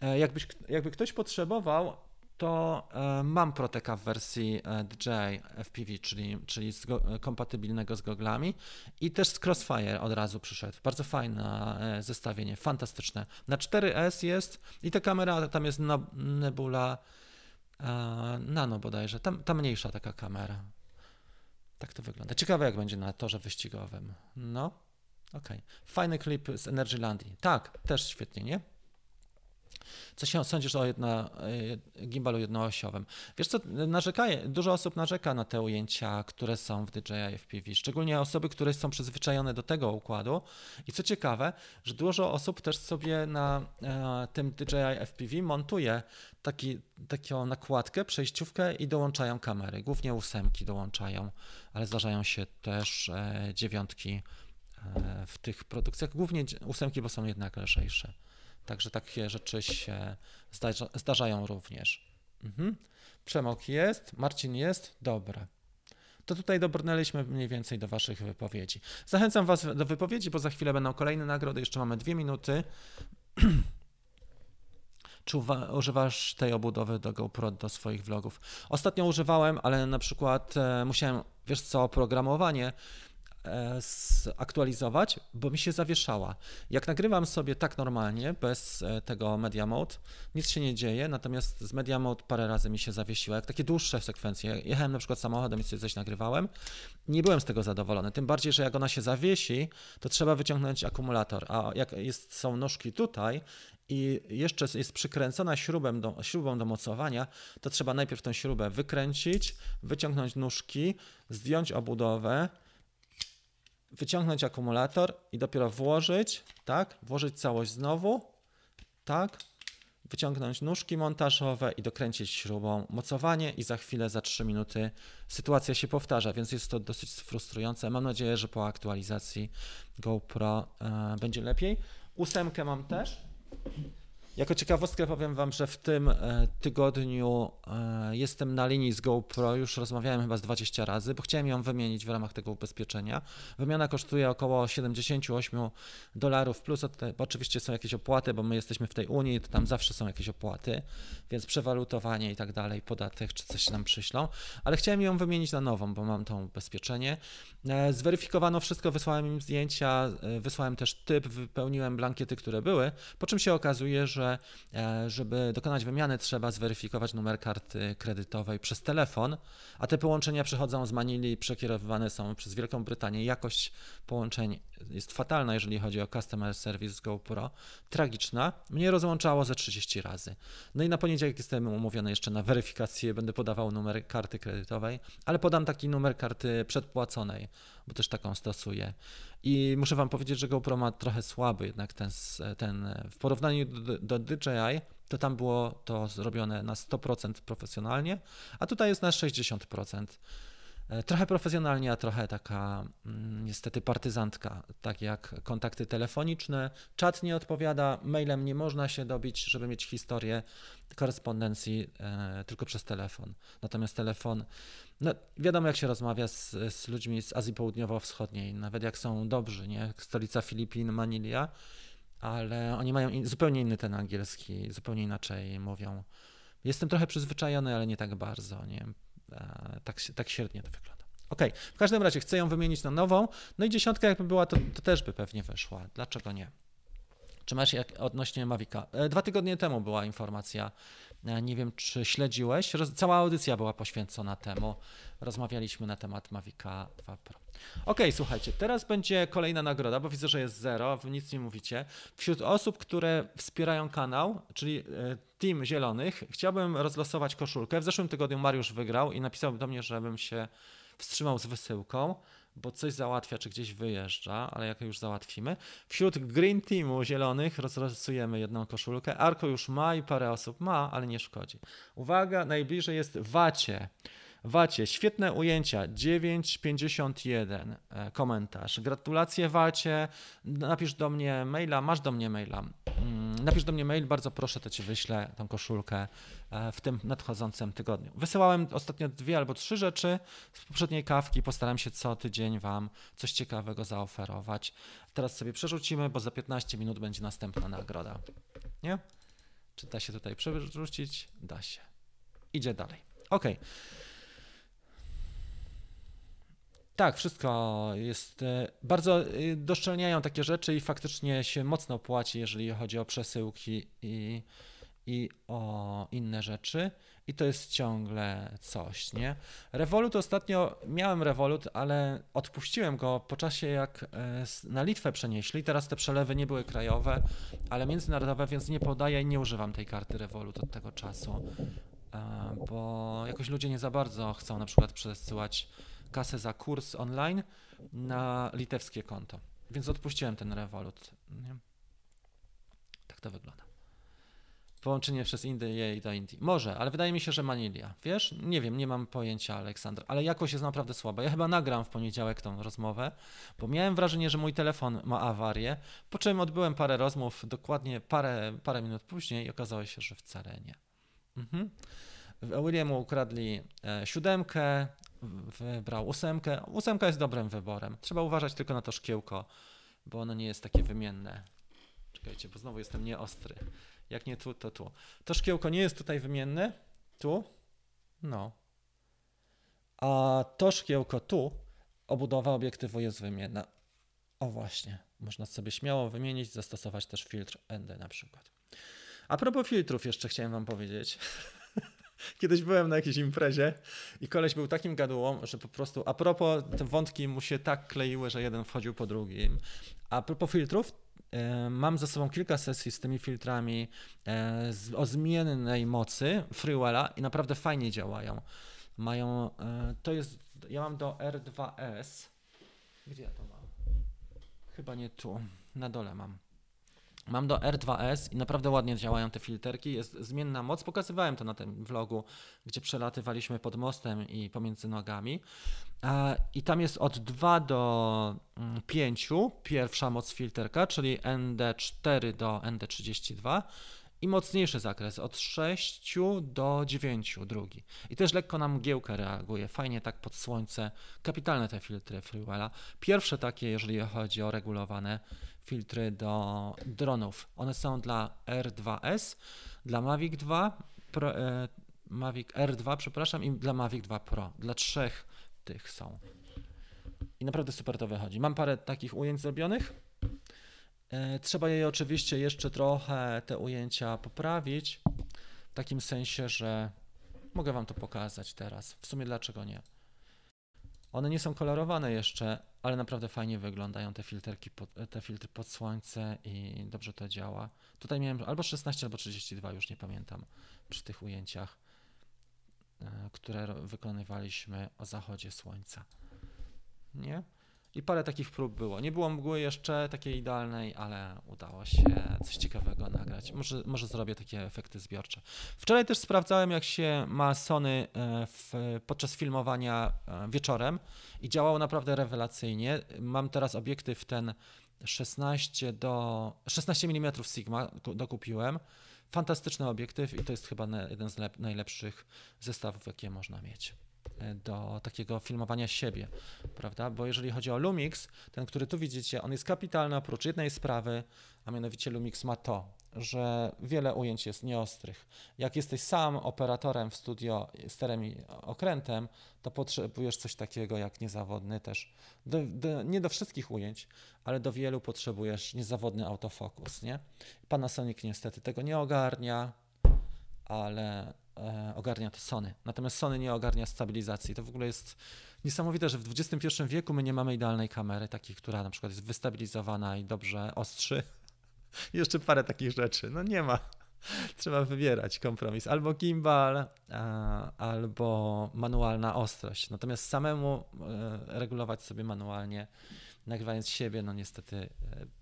E, jakbyś, jakby ktoś potrzebował, to e, mam Proteka w wersji e, DJI FPV, czyli, czyli z kompatybilnego z goglami i też z Crossfire od razu przyszedł. Bardzo fajne zestawienie, fantastyczne. Na 4S jest i ta kamera, tam jest Nebula Nano bodajże, ta, ta mniejsza taka kamera. Tak to wygląda. Ciekawe jak będzie na torze wyścigowym. No, okej. Okay. Fajny klip z Energylandii. Tak, też świetnie, nie? Co się sądzisz o jedna, e, gimbalu jednoosiowym? Wiesz co, narzeka, dużo osób narzeka na te ujęcia, które są w DJI FPV, szczególnie osoby, które są przyzwyczajone do tego układu. I co ciekawe, że dużo osób też sobie na e, tym DJI FPV montuje taki, taką nakładkę, przejściówkę i dołączają kamery. Głównie ósemki dołączają, ale zdarzają się też e, dziewiątki w tych produkcjach. Głównie ósemki, bo są jednak lżejsze. Także takie rzeczy się zdarza, zdarzają również. Mhm. Przemok jest, Marcin jest, dobra. To tutaj dobrnęliśmy mniej więcej do Waszych wypowiedzi. Zachęcam Was do wypowiedzi, bo za chwilę będą kolejne nagrody. Jeszcze mamy dwie minuty. Czy używasz tej obudowy do GoPro do swoich vlogów? Ostatnio używałem, ale na przykład e, musiałem, wiesz co, oprogramowanie zaktualizować, bo mi się zawieszała. Jak nagrywam sobie tak normalnie, bez e, tego Media Mode, nic się nie dzieje, natomiast z Media Mode parę razy mi się zawiesiła. Jak takie dłuższe sekwencje, jechałem na przykład samochodem i sobie coś nagrywałem, nie byłem z tego zadowolony. Tym bardziej, że jak ona się zawiesi, to trzeba wyciągnąć akumulator, a jak jest, są nóżki tutaj i jeszcze jest przykręcona śrubą do, śrubą do mocowania, to trzeba najpierw tę śrubę wykręcić, wyciągnąć nóżki, zdjąć obudowę, wyciągnąć akumulator i dopiero włożyć, tak, włożyć całość znowu, tak, wyciągnąć nóżki montażowe i dokręcić śrubą mocowanie i za chwilę, za 3 minuty sytuacja się powtarza, więc jest to dosyć frustrujące. Mam nadzieję, że po aktualizacji GoPro e, będzie lepiej. Ósemkę mam też. Jako ciekawostkę powiem Wam, że w tym e, tygodniu e, jestem na linii z GoPro, już rozmawiałem chyba z 20 razy, bo chciałem ją wymienić w ramach tego ubezpieczenia. Wymiana kosztuje około 78 dolarów, plus oczywiście są jakieś opłaty, bo my jesteśmy w tej Unii, to tam zawsze są jakieś opłaty, więc przewalutowanie i tak dalej, podatek czy coś nam przyślą, ale chciałem ją wymienić na nową, bo mam to ubezpieczenie. E, zweryfikowano wszystko, wysłałem im zdjęcia, wysłałem też typ, wypełniłem blankiety, które były, po czym się okazuje, że że e, żeby dokonać wymiany trzeba zweryfikować numer karty kredytowej przez telefon, a te połączenia przychodzą z Manili i przekierowywane są przez Wielką Brytanię. Jakość połączeń jest fatalna, jeżeli chodzi o customer service GoPro. Tragiczna. Mnie rozłączało ze 30 razy. No i na poniedziałek jestem umówiony jeszcze na weryfikację, będę podawał numer karty kredytowej, ale podam taki numer karty przedpłaconej, bo też taką stosuję. I muszę Wam powiedzieć, że GoPro ma trochę słaby jednak ten, ten w porównaniu do, do DJI, to tam było to zrobione na 100% profesjonalnie, a tutaj jest na 60%. E, trochę profesjonalnie, a trochę taka mm, niestety partyzantka, tak jak kontakty telefoniczne. Czat nie odpowiada, mailem nie można się dobić, żeby mieć historię korespondencji e, tylko przez telefon. Natomiast telefon, no wiadomo jak się rozmawia z, z ludźmi z Azji Południowo-Wschodniej, nawet jak są dobrzy, nie? Stolica Filipin, Manilia, ale oni mają in, zupełnie inny ten angielski, zupełnie inaczej mówią. Jestem trochę przyzwyczajony, ale nie tak bardzo, nie? E, tak, tak średnio to wygląda. Ok, w każdym razie chcę ją wymienić na nową, no i dziesiątka jakby była, to, to też by pewnie weszła. Dlaczego nie? Czy masz jak odnośnie Mavica? E, dwa tygodnie temu była informacja, e, nie wiem czy śledziłeś, cała audycja była poświęcona temu. Rozmawialiśmy na temat Mavica 2 Pro. Ok, słuchajcie, teraz będzie kolejna nagroda, bo widzę, że jest zero, wy nic nie mówicie. Wśród osób, które wspierają kanał, czyli Team Zielonych, chciałbym rozlosować koszulkę. W zeszłym tygodniu Mariusz wygrał i napisał do mnie, żebym się wstrzymał z wysyłką, bo coś załatwia, czy gdzieś wyjeżdża, ale jak już załatwimy. Wśród Green Teamu Zielonych rozlosujemy jedną koszulkę. Arko już ma i parę osób ma, ale nie szkodzi. Uwaga, najbliżej jest Wacie. Wacie, świetne ujęcia, 951 e, komentarz. Gratulacje Wacie, napisz do mnie maila, masz do mnie maila. Mm, napisz do mnie mail, bardzo proszę, to ci wyślę tą koszulkę e, w tym nadchodzącym tygodniu. Wysyłałem ostatnio dwie albo trzy rzeczy z poprzedniej kawki, postaram się co tydzień wam coś ciekawego zaoferować. Teraz sobie przerzucimy, bo za 15 minut będzie następna nagroda. Nie? Czy da się tutaj przerzucić? Da się. Idzie dalej. Ok. Tak, wszystko jest. E, bardzo e, doszczelniają takie rzeczy i faktycznie się mocno płaci, jeżeli chodzi o przesyłki i, i o inne rzeczy. I to jest ciągle coś, nie? Revolut ostatnio miałem Revolut, ale odpuściłem go po czasie, jak e, na Litwę przenieśli. Teraz te przelewy nie były krajowe, ale międzynarodowe, więc nie podaję i nie używam tej karty Revolut od tego czasu, bo jakoś ludzie nie za bardzo chcą na przykład przesyłać kasę za kurs online na litewskie konto. Więc odpuściłem ten Revolut. Nie? Tak to wygląda. Połączenie przez Indię do Indii. Może, ale wydaje mi się, że Manilia. Wiesz? Nie wiem, nie mam pojęcia, Aleksandr, ale jakość jest naprawdę słaba. Ja chyba nagram w poniedziałek tą rozmowę, bo miałem wrażenie, że mój telefon ma awarię, po czym odbyłem parę rozmów dokładnie parę, parę minut później i okazało się, że wcale nie. Mhm. Williamu ukradli e, siódemkę, wybrał ósemkę. Ósemka jest dobrym wyborem. Trzeba uważać tylko na to szkiełko, bo ono nie jest takie wymienne. Czekajcie, bo znowu jestem nieostry. Jak nie tu, to tu. To szkiełko nie jest tutaj wymienne. Tu? No. A to szkiełko tu, obudowa obiektywu jest wymienna. O właśnie, można sobie śmiało wymienić, zastosować też filtr ND na przykład. A propos filtrów jeszcze chciałem wam powiedzieć. Kiedyś byłem na jakiejś imprezie i koleś był takim gadułą, że po prostu a propos te wątki mu się tak kleiły, że jeden wchodził po drugim. A propos filtrów, e, mam ze sobą kilka sesji z tymi filtrami e, o zmiennej mocy Freewella i naprawdę fajnie działają. Mają, e, to jest, ja mam do R2S. Gdzie ja to mam? Chyba nie tu, na dole mam. Mam do R2S i naprawdę ładnie działają te filterki. Jest zmienna moc. Pokazywałem to na tym vlogu, gdzie przelatywaliśmy pod mostem i pomiędzy nogami. I tam jest od 2 do 5 mm, pierwsza moc filterka, czyli ND4 do ND32 i mocniejszy zakres od 6 do 9 drugi. I też lekko na mgiełkę reaguje, fajnie tak pod słońce. Kapitalne te filtry Freewella. Pierwsze takie, jeżeli chodzi o regulowane filtry do dronów. One są dla R2S, dla Mavic 2, Pro, e, Mavic R2, przepraszam, i dla Mavic 2 Pro. Dla trzech tych są. I naprawdę super to wychodzi. Mam parę takich ujęć zrobionych. E, trzeba je oczywiście jeszcze trochę te ujęcia poprawić. W takim sensie, że mogę Wam to pokazać teraz. W sumie dlaczego nie? One nie są kolorowane jeszcze, ale naprawdę fajnie wyglądają te filterki, te filtry pod słońce i dobrze to działa. Tutaj miałem albo 16, albo 32, już nie pamiętam, przy tych ujęciach, e, które wykonywaliśmy o zachodzie słońca. Nie? I parę takich prób było. Nie było mgły jeszcze takiej idealnej, ale udało się coś ciekawego nagrać. Może, może zrobię takie efekty zbiorcze. Wczoraj też sprawdzałem, jak się ma Sony e, w, podczas filmowania e, wieczorem i działało naprawdę rewelacyjnie. Mam teraz obiektyw ten 16 do 16 mm Sigma dokupiłem. Fantastyczny obiektyw i to jest chyba jeden z najlepszych zestawów, jakie można mieć do takiego filmowania siebie, prawda? Bo jeżeli chodzi o Lumix, ten, który tu widzicie, on jest kapitalny oprócz jednej sprawy, a mianowicie Lumix ma to, że wiele ujęć jest nieostrych. Jak jesteś sam operatorem w studio sterem i okrętem, to potrzebujesz coś takiego jak niezawodny też. Do, do, nie do wszystkich ujęć, ale do wielu potrzebujesz niezawodny autofokus. Nie? Panasonic niestety tego nie ogarnia, ale e, ogarnia to Sony. Natomiast Sony nie ogarnia stabilizacji. To w ogóle jest niesamowite, że w XXI wieku my nie mamy idealnej kamery, takiej, która na przykład jest wystabilizowana i dobrze ostrzy jeszcze parę takich rzeczy. No nie ma. Trzeba wybierać kompromis. Albo gimbal, albo manualna ostrość. Natomiast samemu e, regulować sobie manualnie, nagrywając siebie, no niestety e,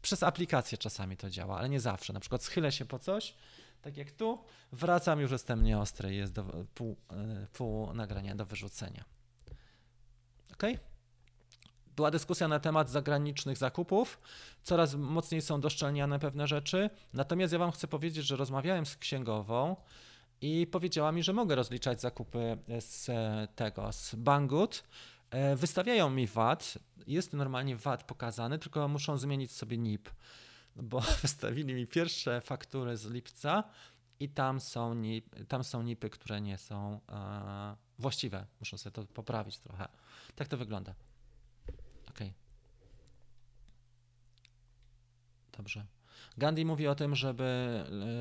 przez aplikację czasami to działa, ale nie zawsze. Na przykład schylę się po coś, tak jak tu, wracam, już jestem nieostry jest do, pół, e, pół nagrania do wyrzucenia. Ok? była dyskusja na temat zagranicznych zakupów. Coraz mocniej są doszczelniane pewne rzeczy. Natomiast ja Wam chcę powiedzieć, że rozmawiałem z księgową i powiedziała mi, że mogę rozliczać zakupy z tego, z Banggood. E, wystawiają mi VAT, jest normalnie VAT pokazany, tylko muszą zmienić sobie NIP, bo wystawili mi pierwsze faktury z lipca i tam są, NIP, tam są NIPy, które nie są e, właściwe. Muszę sobie to poprawić trochę. Tak to wygląda. Okay. Dobrze. Gandhi mówi o tym, żeby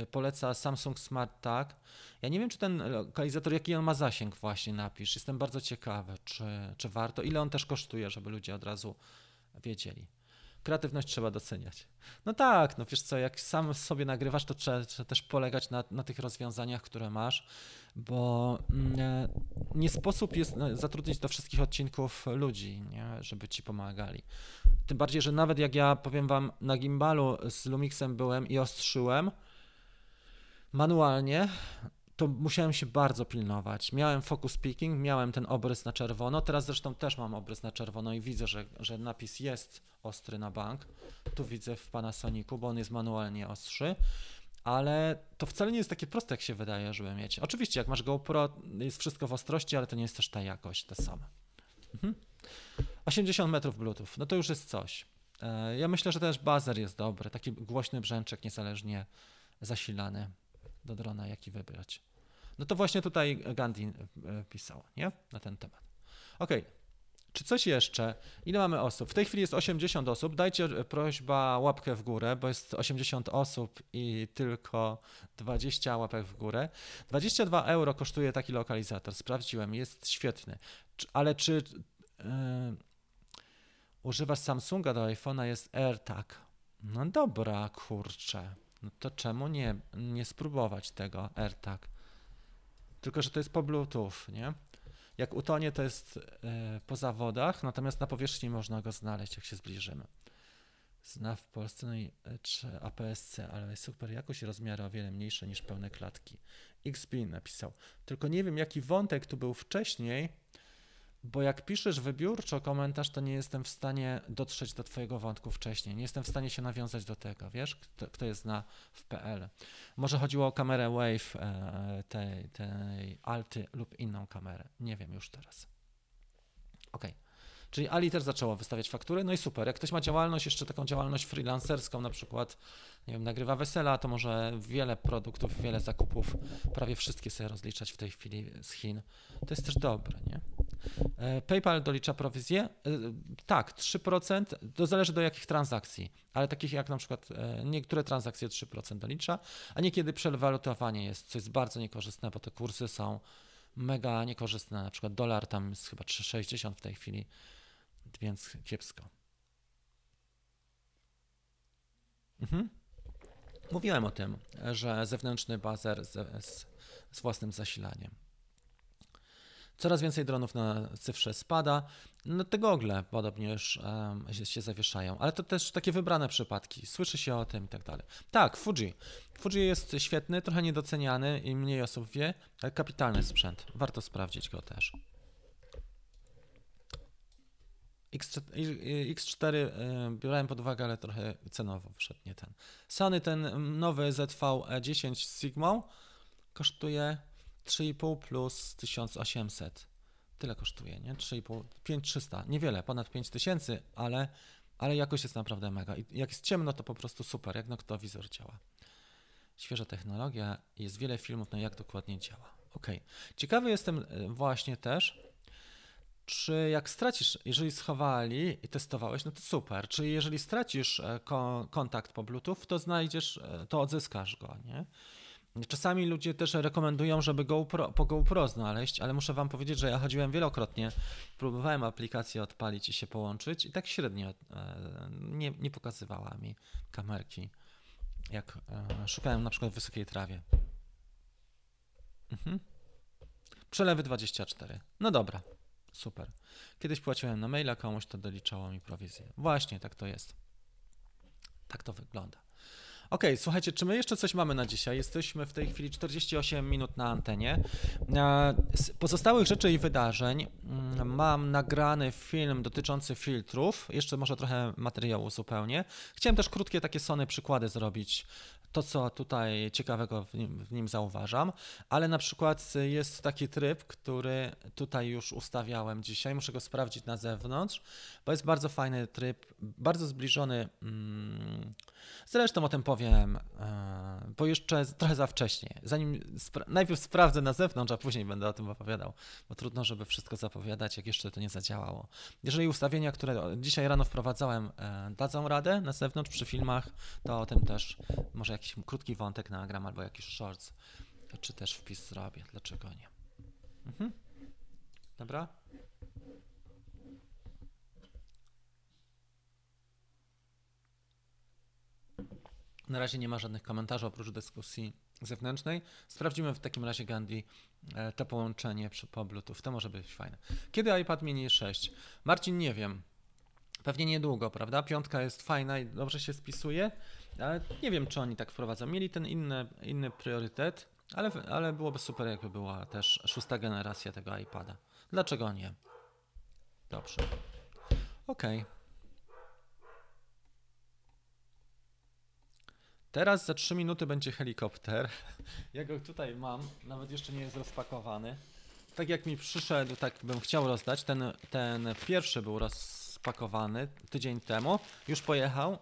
e, poleca Samsung Smart Tag. Ja nie wiem, czy ten lokalizator, jaki on ma zasięg właśnie napisz. Jestem bardzo ciekawy, czy, czy warto. Ile on też kosztuje, żeby ludzie od razu wiedzieli. Kreatywność trzeba doceniać. No tak, no wiesz co, jak sam sobie nagrywasz, to trzeba, trzeba też polegać na, na tych rozwiązaniach, które masz, bo mm, e, nie sposób jest no, zatrudnić do wszystkich odcinków ludzi, nie, żeby ci pomagali. Tym bardziej, że nawet jak ja powiem wam, na gimbalu z Lumixem byłem i ostrzyłem manualnie, to musiałem się bardzo pilnować. Miałem focus picking, miałem ten obrys na czerwono, teraz zresztą też mam obrys na czerwono i widzę, że, że napis jest ostry na bank. Tu widzę w Panasonicu, bo on jest manualnie ostrzy, ale to wcale nie jest takie proste, jak się wydaje, żeby mieć. Oczywiście, jak masz GoPro, jest wszystko w ostrości, ale to nie jest też ta jakość, ta sama. Mhm. 80 metrów Bluetooth, no to już jest coś. E, ja myślę, że też bazer jest dobry, taki głośny brzęczek niezależnie zasilany do drona, jaki wybrać. No to właśnie tutaj Gandhi e, pisał, nie? Na ten temat. Ok. Czy coś jeszcze? Ile mamy osób? W tej chwili jest 80 osób. Dajcie e, prośba łapkę w górę, bo jest 80 osób i tylko 20 łapek w górę. 22 euro kosztuje taki lokalizator. Sprawdziłem, jest świetny. Ale czy yy, używasz Samsunga do iPhone'a? Jest AirTag. No dobra, kurczę no to czemu nie, nie spróbować tego AirTag? Tylko, że to jest po Bluetooth, nie? Jak utonie, to jest e, po zawodach, natomiast na powierzchni można go znaleźć, jak się zbliżymy. Zna w Polsce, no i e, czy APS-C, ale super jakość i rozmiary o wiele mniejsze niż pełne klatki. XB napisał. Tylko nie wiem, jaki wątek tu był wcześniej, bo jak piszesz wybiórczo komentarz, to nie jestem w stanie dotrzeć do Twojego wątku wcześniej. Nie jestem w stanie się nawiązać do tego, wiesz, kto, kto jest na w PL. Może chodziło o kamerę Wave e, tej, tej Alty lub inną kamerę. Nie wiem już teraz. Ok. Czyli Ali też zaczęło wystawiać faktury, no i super. Jak ktoś ma działalność, jeszcze taką działalność freelancerską, na przykład, nie wiem, nagrywa wesela, to może wiele produktów, wiele zakupów, prawie wszystkie sobie rozliczać w tej chwili z Chin. To jest też dobre, nie? E, PayPal dolicza prowizję? E, tak, 3%, to zależy do jakich transakcji, ale takich jak na przykład e, niektóre transakcje 3% dolicza, a niekiedy przewalutowanie jest, co jest bardzo niekorzystne, bo te kursy są mega niekorzystne, na przykład dolar tam jest chyba 3,60 w tej chwili, więc kiepsko. Mhm. Mówiłem o tym, że zewnętrzny bazer z, z, z własnym zasilaniem. Coraz więcej dronów na cyfrze spada. No te gogle podobnież um, się zawieszają, ale to też takie wybrane przypadki. Słyszy się o tym i tak dalej. Tak, Fuji. Fuji jest świetny, trochę niedoceniany i mniej osób wie, ale kapitalny sprzęt. Warto sprawdzić go też. X4 biorałem pod uwagę, ale trochę cenowo wszedł nie ten. Sony ten nowy ZV-10 z Sigma kosztuje 3,5 plus 1800. Tyle kosztuje, nie? 3,5, 5300. Niewiele, ponad 5000, ale, ale jakość jest naprawdę mega. I jak jest ciemno, to po prostu super, jak noktowizor działa. Świeża technologia, jest wiele filmów na jak dokładnie działa. Ok. Ciekawy jestem e, właśnie też, czy jak stracisz, jeżeli schowali i testowałeś, no to super. Czy jeżeli stracisz e, kontakt po Bluetooth, to znajdziesz, e, to odzyskasz go, nie? Czasami ludzie też rekomendują, żeby GoPro, po GoPro znaleźć, ale muszę Wam powiedzieć, że ja chodziłem wielokrotnie, próbowałem aplikację odpalić i się połączyć i tak średnio e, nie, nie pokazywała mi kamerki, jak szukałem na przykład w wysokiej trawie. Mhm. Przelewy 24. No dobra. Super. Kiedyś płaciłem na maila komuś, to doliczało mi prowizję. Właśnie, tak to jest. Tak to wygląda. Ok, słuchajcie, czy my jeszcze coś mamy na dzisiaj? Jesteśmy w tej chwili 48 minut na antenie. Z pozostałych rzeczy i wydarzeń mm, mam nagrany film dotyczący filtrów, jeszcze może trochę materiału zupełnie. Chciałem też krótkie takie Sony przykłady zrobić to, co tutaj ciekawego w nim, w nim, zauważam, ale na przykład jest taki tryb, który tutaj już ustawiałem dzisiaj, muszę go sprawdzić na zewnątrz, bo jest bardzo fajny tryb, bardzo zbliżony. Hmm, zresztą o tym powiem, e, bo jeszcze trochę za wcześnie. Zanim spra najpierw sprawdzę na zewnątrz, a później będę o tym opowiadał, bo trudno, żeby wszystko zapowiadać, jak jeszcze to nie zadziałało. Jeżeli ustawienia, które dzisiaj rano wprowadzałem, e, dadzą radę na zewnątrz przy filmach, to o tym też może jak jakiś krótki wątek nagram albo jakiś shorts, czy też wpis zrobię. Dlaczego nie? Mhm. Dobra? Na razie nie ma żadnych komentarzy oprócz dyskusji zewnętrznej. Sprawdzimy w takim razie Gandhi e, to połączenie przy, po Bluetooth. To może być fajne. Kiedy iPad mini 6? Marcin, nie wiem. Pewnie niedługo, prawda? Piątka jest fajna i dobrze się spisuje. Ale nie wiem, czy oni tak wprowadzą. Mieli ten inny, inny priorytet, ale, ale byłoby super, jakby była też szósta generacja tego iPada. Dlaczego nie? Dobrze. Ok. Teraz za 3 minuty będzie helikopter. Ja go tutaj mam, nawet jeszcze nie jest rozpakowany. Tak jak mi przyszedł, tak bym chciał rozdać. Ten, ten pierwszy był rozpakowany tydzień temu. Już pojechał,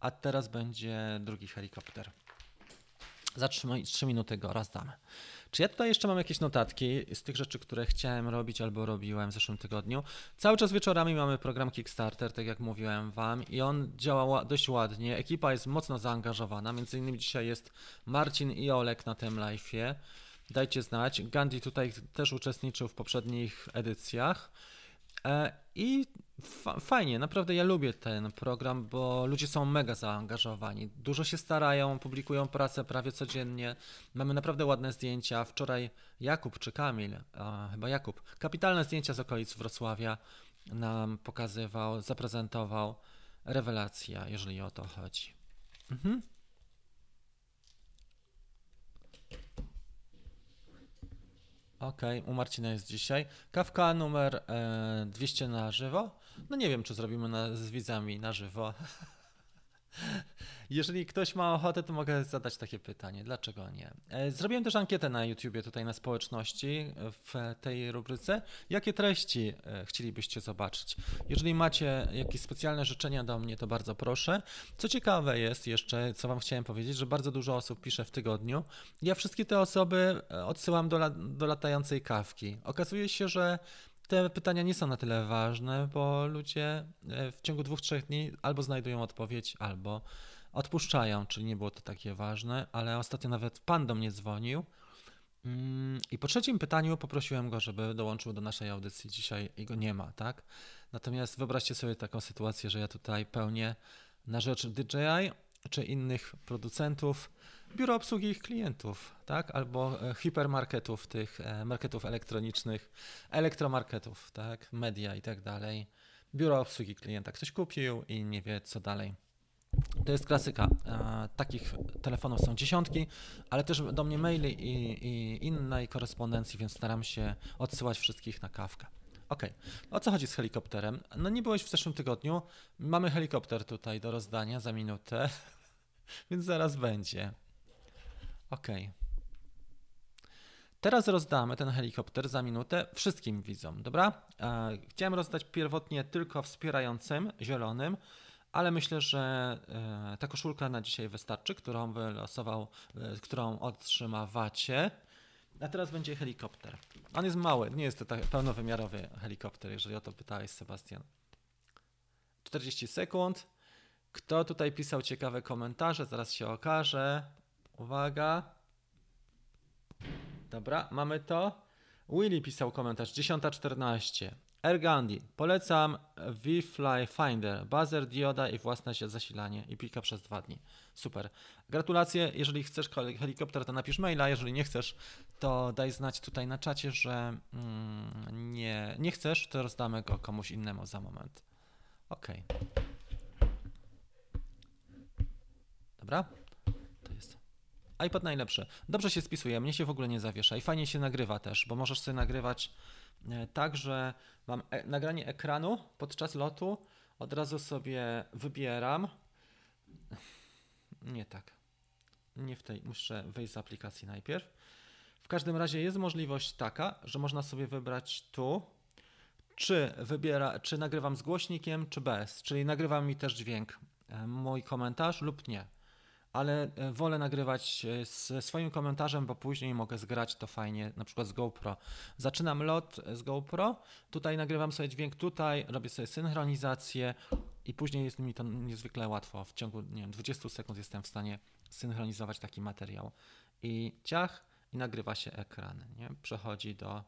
a teraz będzie drugi helikopter. Za 3, 3 minuty go rozdamy. Czy ja tutaj jeszcze mam jakieś notatki z tych rzeczy, które chciałem robić albo robiłem w zeszłym tygodniu? Cały czas wieczorami mamy program Kickstarter, tak jak mówiłem Wam, i on działa dość ładnie. Ekipa jest mocno zaangażowana. Między innymi dzisiaj jest Marcin i Olek na tym live'ie. Dajcie znać. Gandhi tutaj też uczestniczył w poprzednich edycjach. E, I fajnie, naprawdę ja lubię ten program, bo ludzie są mega zaangażowani. Dużo się starają, publikują pracę prawie codziennie. Mamy naprawdę ładne zdjęcia. Wczoraj Jakub czy Kamil, a, chyba Jakub, kapitalne zdjęcia z okolic Wrocławia nam pokazywał, zaprezentował. Rewelacja, jeżeli o to chodzi. Mhm. Okej, okay, u Marcina jest dzisiaj. Kawka numer e, 200 na żywo. No nie wiem, czy zrobimy na, z widzami na żywo. Jeżeli ktoś ma ochotę, to mogę zadać takie pytanie. Dlaczego nie? E, zrobiłem też ankietę na YouTubie, tutaj na społeczności w tej rubryce. Jakie treści e, chcielibyście zobaczyć? Jeżeli macie jakieś specjalne życzenia do mnie, to bardzo proszę. Co ciekawe jest jeszcze, co Wam chciałem powiedzieć, że bardzo dużo osób pisze w tygodniu. Ja wszystkie te osoby e, odsyłam do, do latającej kawki. Okazuje się, że te pytania nie są na tyle ważne, bo ludzie w ciągu dwóch, trzech dni albo znajdują odpowiedź, albo odpuszczają, czyli nie było to takie ważne, ale ostatnio nawet pan do mnie dzwonił. Mm, I po trzecim pytaniu poprosiłem go, żeby dołączył do naszej audycji. Dzisiaj jego nie ma, tak? Natomiast wyobraźcie sobie taką sytuację, że ja tutaj pełnię na rzecz DJI czy innych producentów biuro obsługi ich klientów, tak? Albo e, hipermarketów, tych e, marketów elektronicznych, elektromarketów, tak? Media i tak dalej. Biuro obsługi klienta. Ktoś kupił i nie wie co dalej. To jest klasyka. E, takich telefonów są dziesiątki, ale też do mnie maili i, i innej korespondencji, więc staram się odsyłać wszystkich na kawkę. Ok, o co chodzi z helikopterem? No nie byłeś w zeszłym tygodniu. Mamy helikopter tutaj do rozdania za minutę, więc zaraz będzie. Ok. Teraz rozdamy ten helikopter za minutę wszystkim widzom, dobra? E, chciałem rozdać pierwotnie tylko wspierającym, zielonym, ale myślę, że e, ta koszulka na dzisiaj wystarczy, którą wylosował, e, którą otrzymawacie. A teraz będzie helikopter. On jest mały, nie jest to tak pełnowymiarowy helikopter, jeżeli o to pytałeś, Sebastian. 40 sekund. Kto tutaj pisał ciekawe komentarze? Zaraz się okaże. Uwaga. Dobra, mamy to. Willy pisał komentarz 10.14. Ergandi. Polecam V-Fly Finder, buzzer, dioda i własne zasilanie i pika przez dwa dni. Super. Gratulacje. Jeżeli chcesz helikopter, to napisz maila. Jeżeli nie chcesz, to daj znać tutaj na czacie, że mm, nie, nie chcesz, to rozdamy go komuś innemu za moment. Ok. Dobra? IPad najlepszy. Dobrze się spisuje, mnie się w ogóle nie zawiesza i fajnie się nagrywa też, bo możesz sobie nagrywać e, tak, że mam e nagranie ekranu podczas lotu, od razu sobie wybieram. Nie tak. Nie w tej, muszę wejść z aplikacji najpierw. W każdym razie jest możliwość taka, że można sobie wybrać tu, czy, wybiera, czy nagrywam z głośnikiem, czy bez, czyli nagrywam mi też dźwięk, e, mój komentarz lub nie. Ale e, wolę nagrywać e, ze swoim komentarzem, bo później mogę zgrać to fajnie, na przykład z GoPro. Zaczynam lot z GoPro, tutaj nagrywam sobie dźwięk, tutaj robię sobie synchronizację i później jest mi to niezwykle łatwo. W ciągu nie wiem, 20 sekund jestem w stanie synchronizować taki materiał. I ciach, i nagrywa się ekran. Nie? Przechodzi do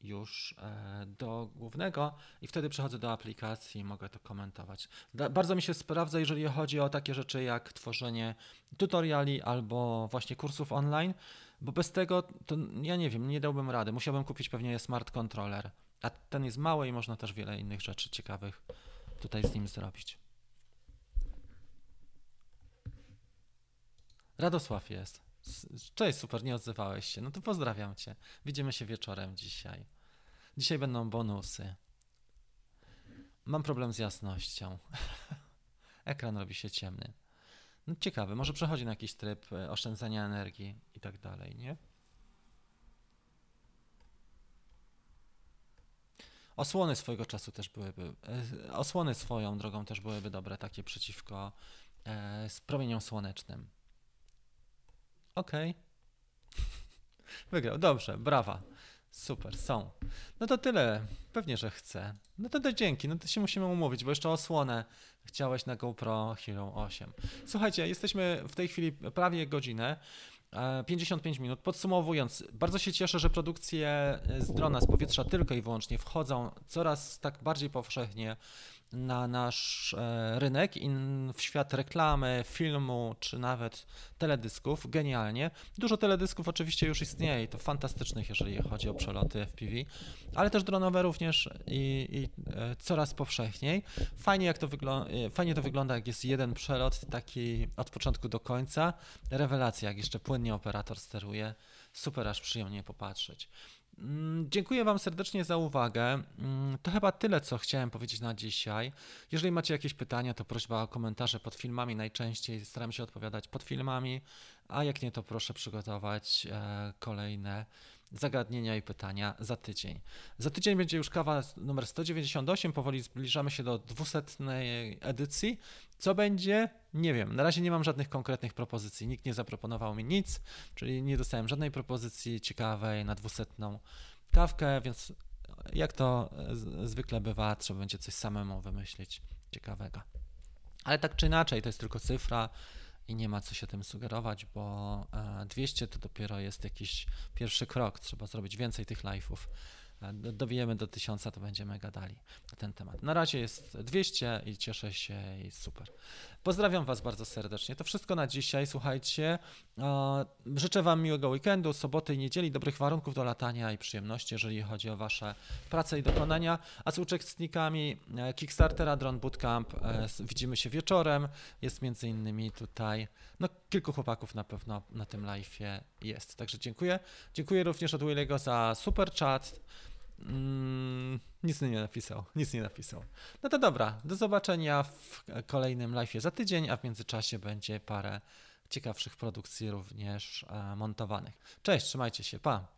już e, do głównego i wtedy przechodzę do aplikacji i mogę to komentować. Bardzo mi się sprawdza, jeżeli chodzi o takie rzeczy jak tworzenie tutoriali albo właśnie kursów online, bo bez tego to ja nie wiem, nie dałbym rady. Musiałbym kupić pewnie smart controller, a ten jest mały i można też wiele innych rzeczy ciekawych tutaj z nim zrobić. Radosław jest. Cześć, super, nie odzywałeś się. No to pozdrawiam cię. Widzimy się wieczorem dzisiaj. Dzisiaj będą bonusy. Mam problem z jasnością. Ekran robi się ciemny. No ciekawy, może przechodzi na jakiś tryb e, oszczędzania energii i tak dalej, nie? Osłony swojego czasu też byłyby, e, osłony swoją drogą też byłyby dobre, takie przeciwko e, promieniom słonecznym. Okej. Okay. Wygrał. Dobrze, brawa. Super, są. No to tyle. Pewnie, że chcę. No to, to dzięki. No to się musimy umówić, bo jeszcze osłonę chciałeś na GoPro Hero 8. Słuchajcie, jesteśmy w tej chwili prawie godzinę. 55 e, minut. Podsumowując, bardzo się cieszę, że produkcje z drona, z powietrza tylko i wyłącznie wchodzą coraz tak bardziej powszechnie na nasz e, rynek i w świat reklamy, filmu czy nawet teledysków. Genialnie. Dużo teledysków oczywiście już istnieje i to fantastycznych, jeżeli chodzi o przeloty FPV, ale też dronowe również i, i e, coraz powszechniej. Fajnie, jak to e, fajnie to wygląda, jak jest jeden przelot, taki od początku do końca. Rewelacja, jak jeszcze płynnie operator steruje. Super, aż przyjemnie popatrzeć. Mm, dziękuję Wam serdecznie za uwagę. Mm, to chyba tyle, co chciałem powiedzieć na dzisiaj. Jeżeli macie jakieś pytania, to prośba o komentarze pod filmami. Najczęściej staram się odpowiadać pod filmami, a jak nie, to proszę przygotować e, kolejne zagadnienia i pytania za tydzień. Za tydzień będzie już kawa numer 198, powoli zbliżamy się do 200 edycji. Co będzie? Nie wiem. Na razie nie mam żadnych konkretnych propozycji. Nikt nie zaproponował mi nic, czyli nie dostałem żadnej propozycji ciekawej na 200 kawkę, więc jak to zwykle bywa, trzeba będzie coś samemu wymyślić ciekawego. Ale tak czy inaczej, to jest tylko cyfra i nie ma co się tym sugerować, bo 200 e, to dopiero jest jakiś pierwszy krok. Trzeba zrobić więcej tych live'ów. Do- dowijemy do 1000, to będziemy gadali na ten temat. Na razie jest 200 i cieszę się i super. Pozdrawiam Was bardzo serdecznie. To wszystko na dzisiaj. Słuchajcie, e, życzę Wam miłego weekendu, soboty i niedzieli, dobrych warunków do latania i przyjemności, jeżeli chodzi o Wasze prace i dokonania. A z uczestnikami e, Kickstartera Drone Bootcamp e, widzimy się wieczorem. Jest między innymi tutaj, no kilku chłopaków na pewno na tym live'ie jest. Także dziękuję. Dziękuję również od Willego za super chat. Mm, nic nie napisał, nic nie napisał. No to dobra, do zobaczenia w kolejnym live'ie za tydzień, a w międzyczasie będzie parę ciekawszych produkcji również e, montowanych. Cześć, trzymajcie się, pa!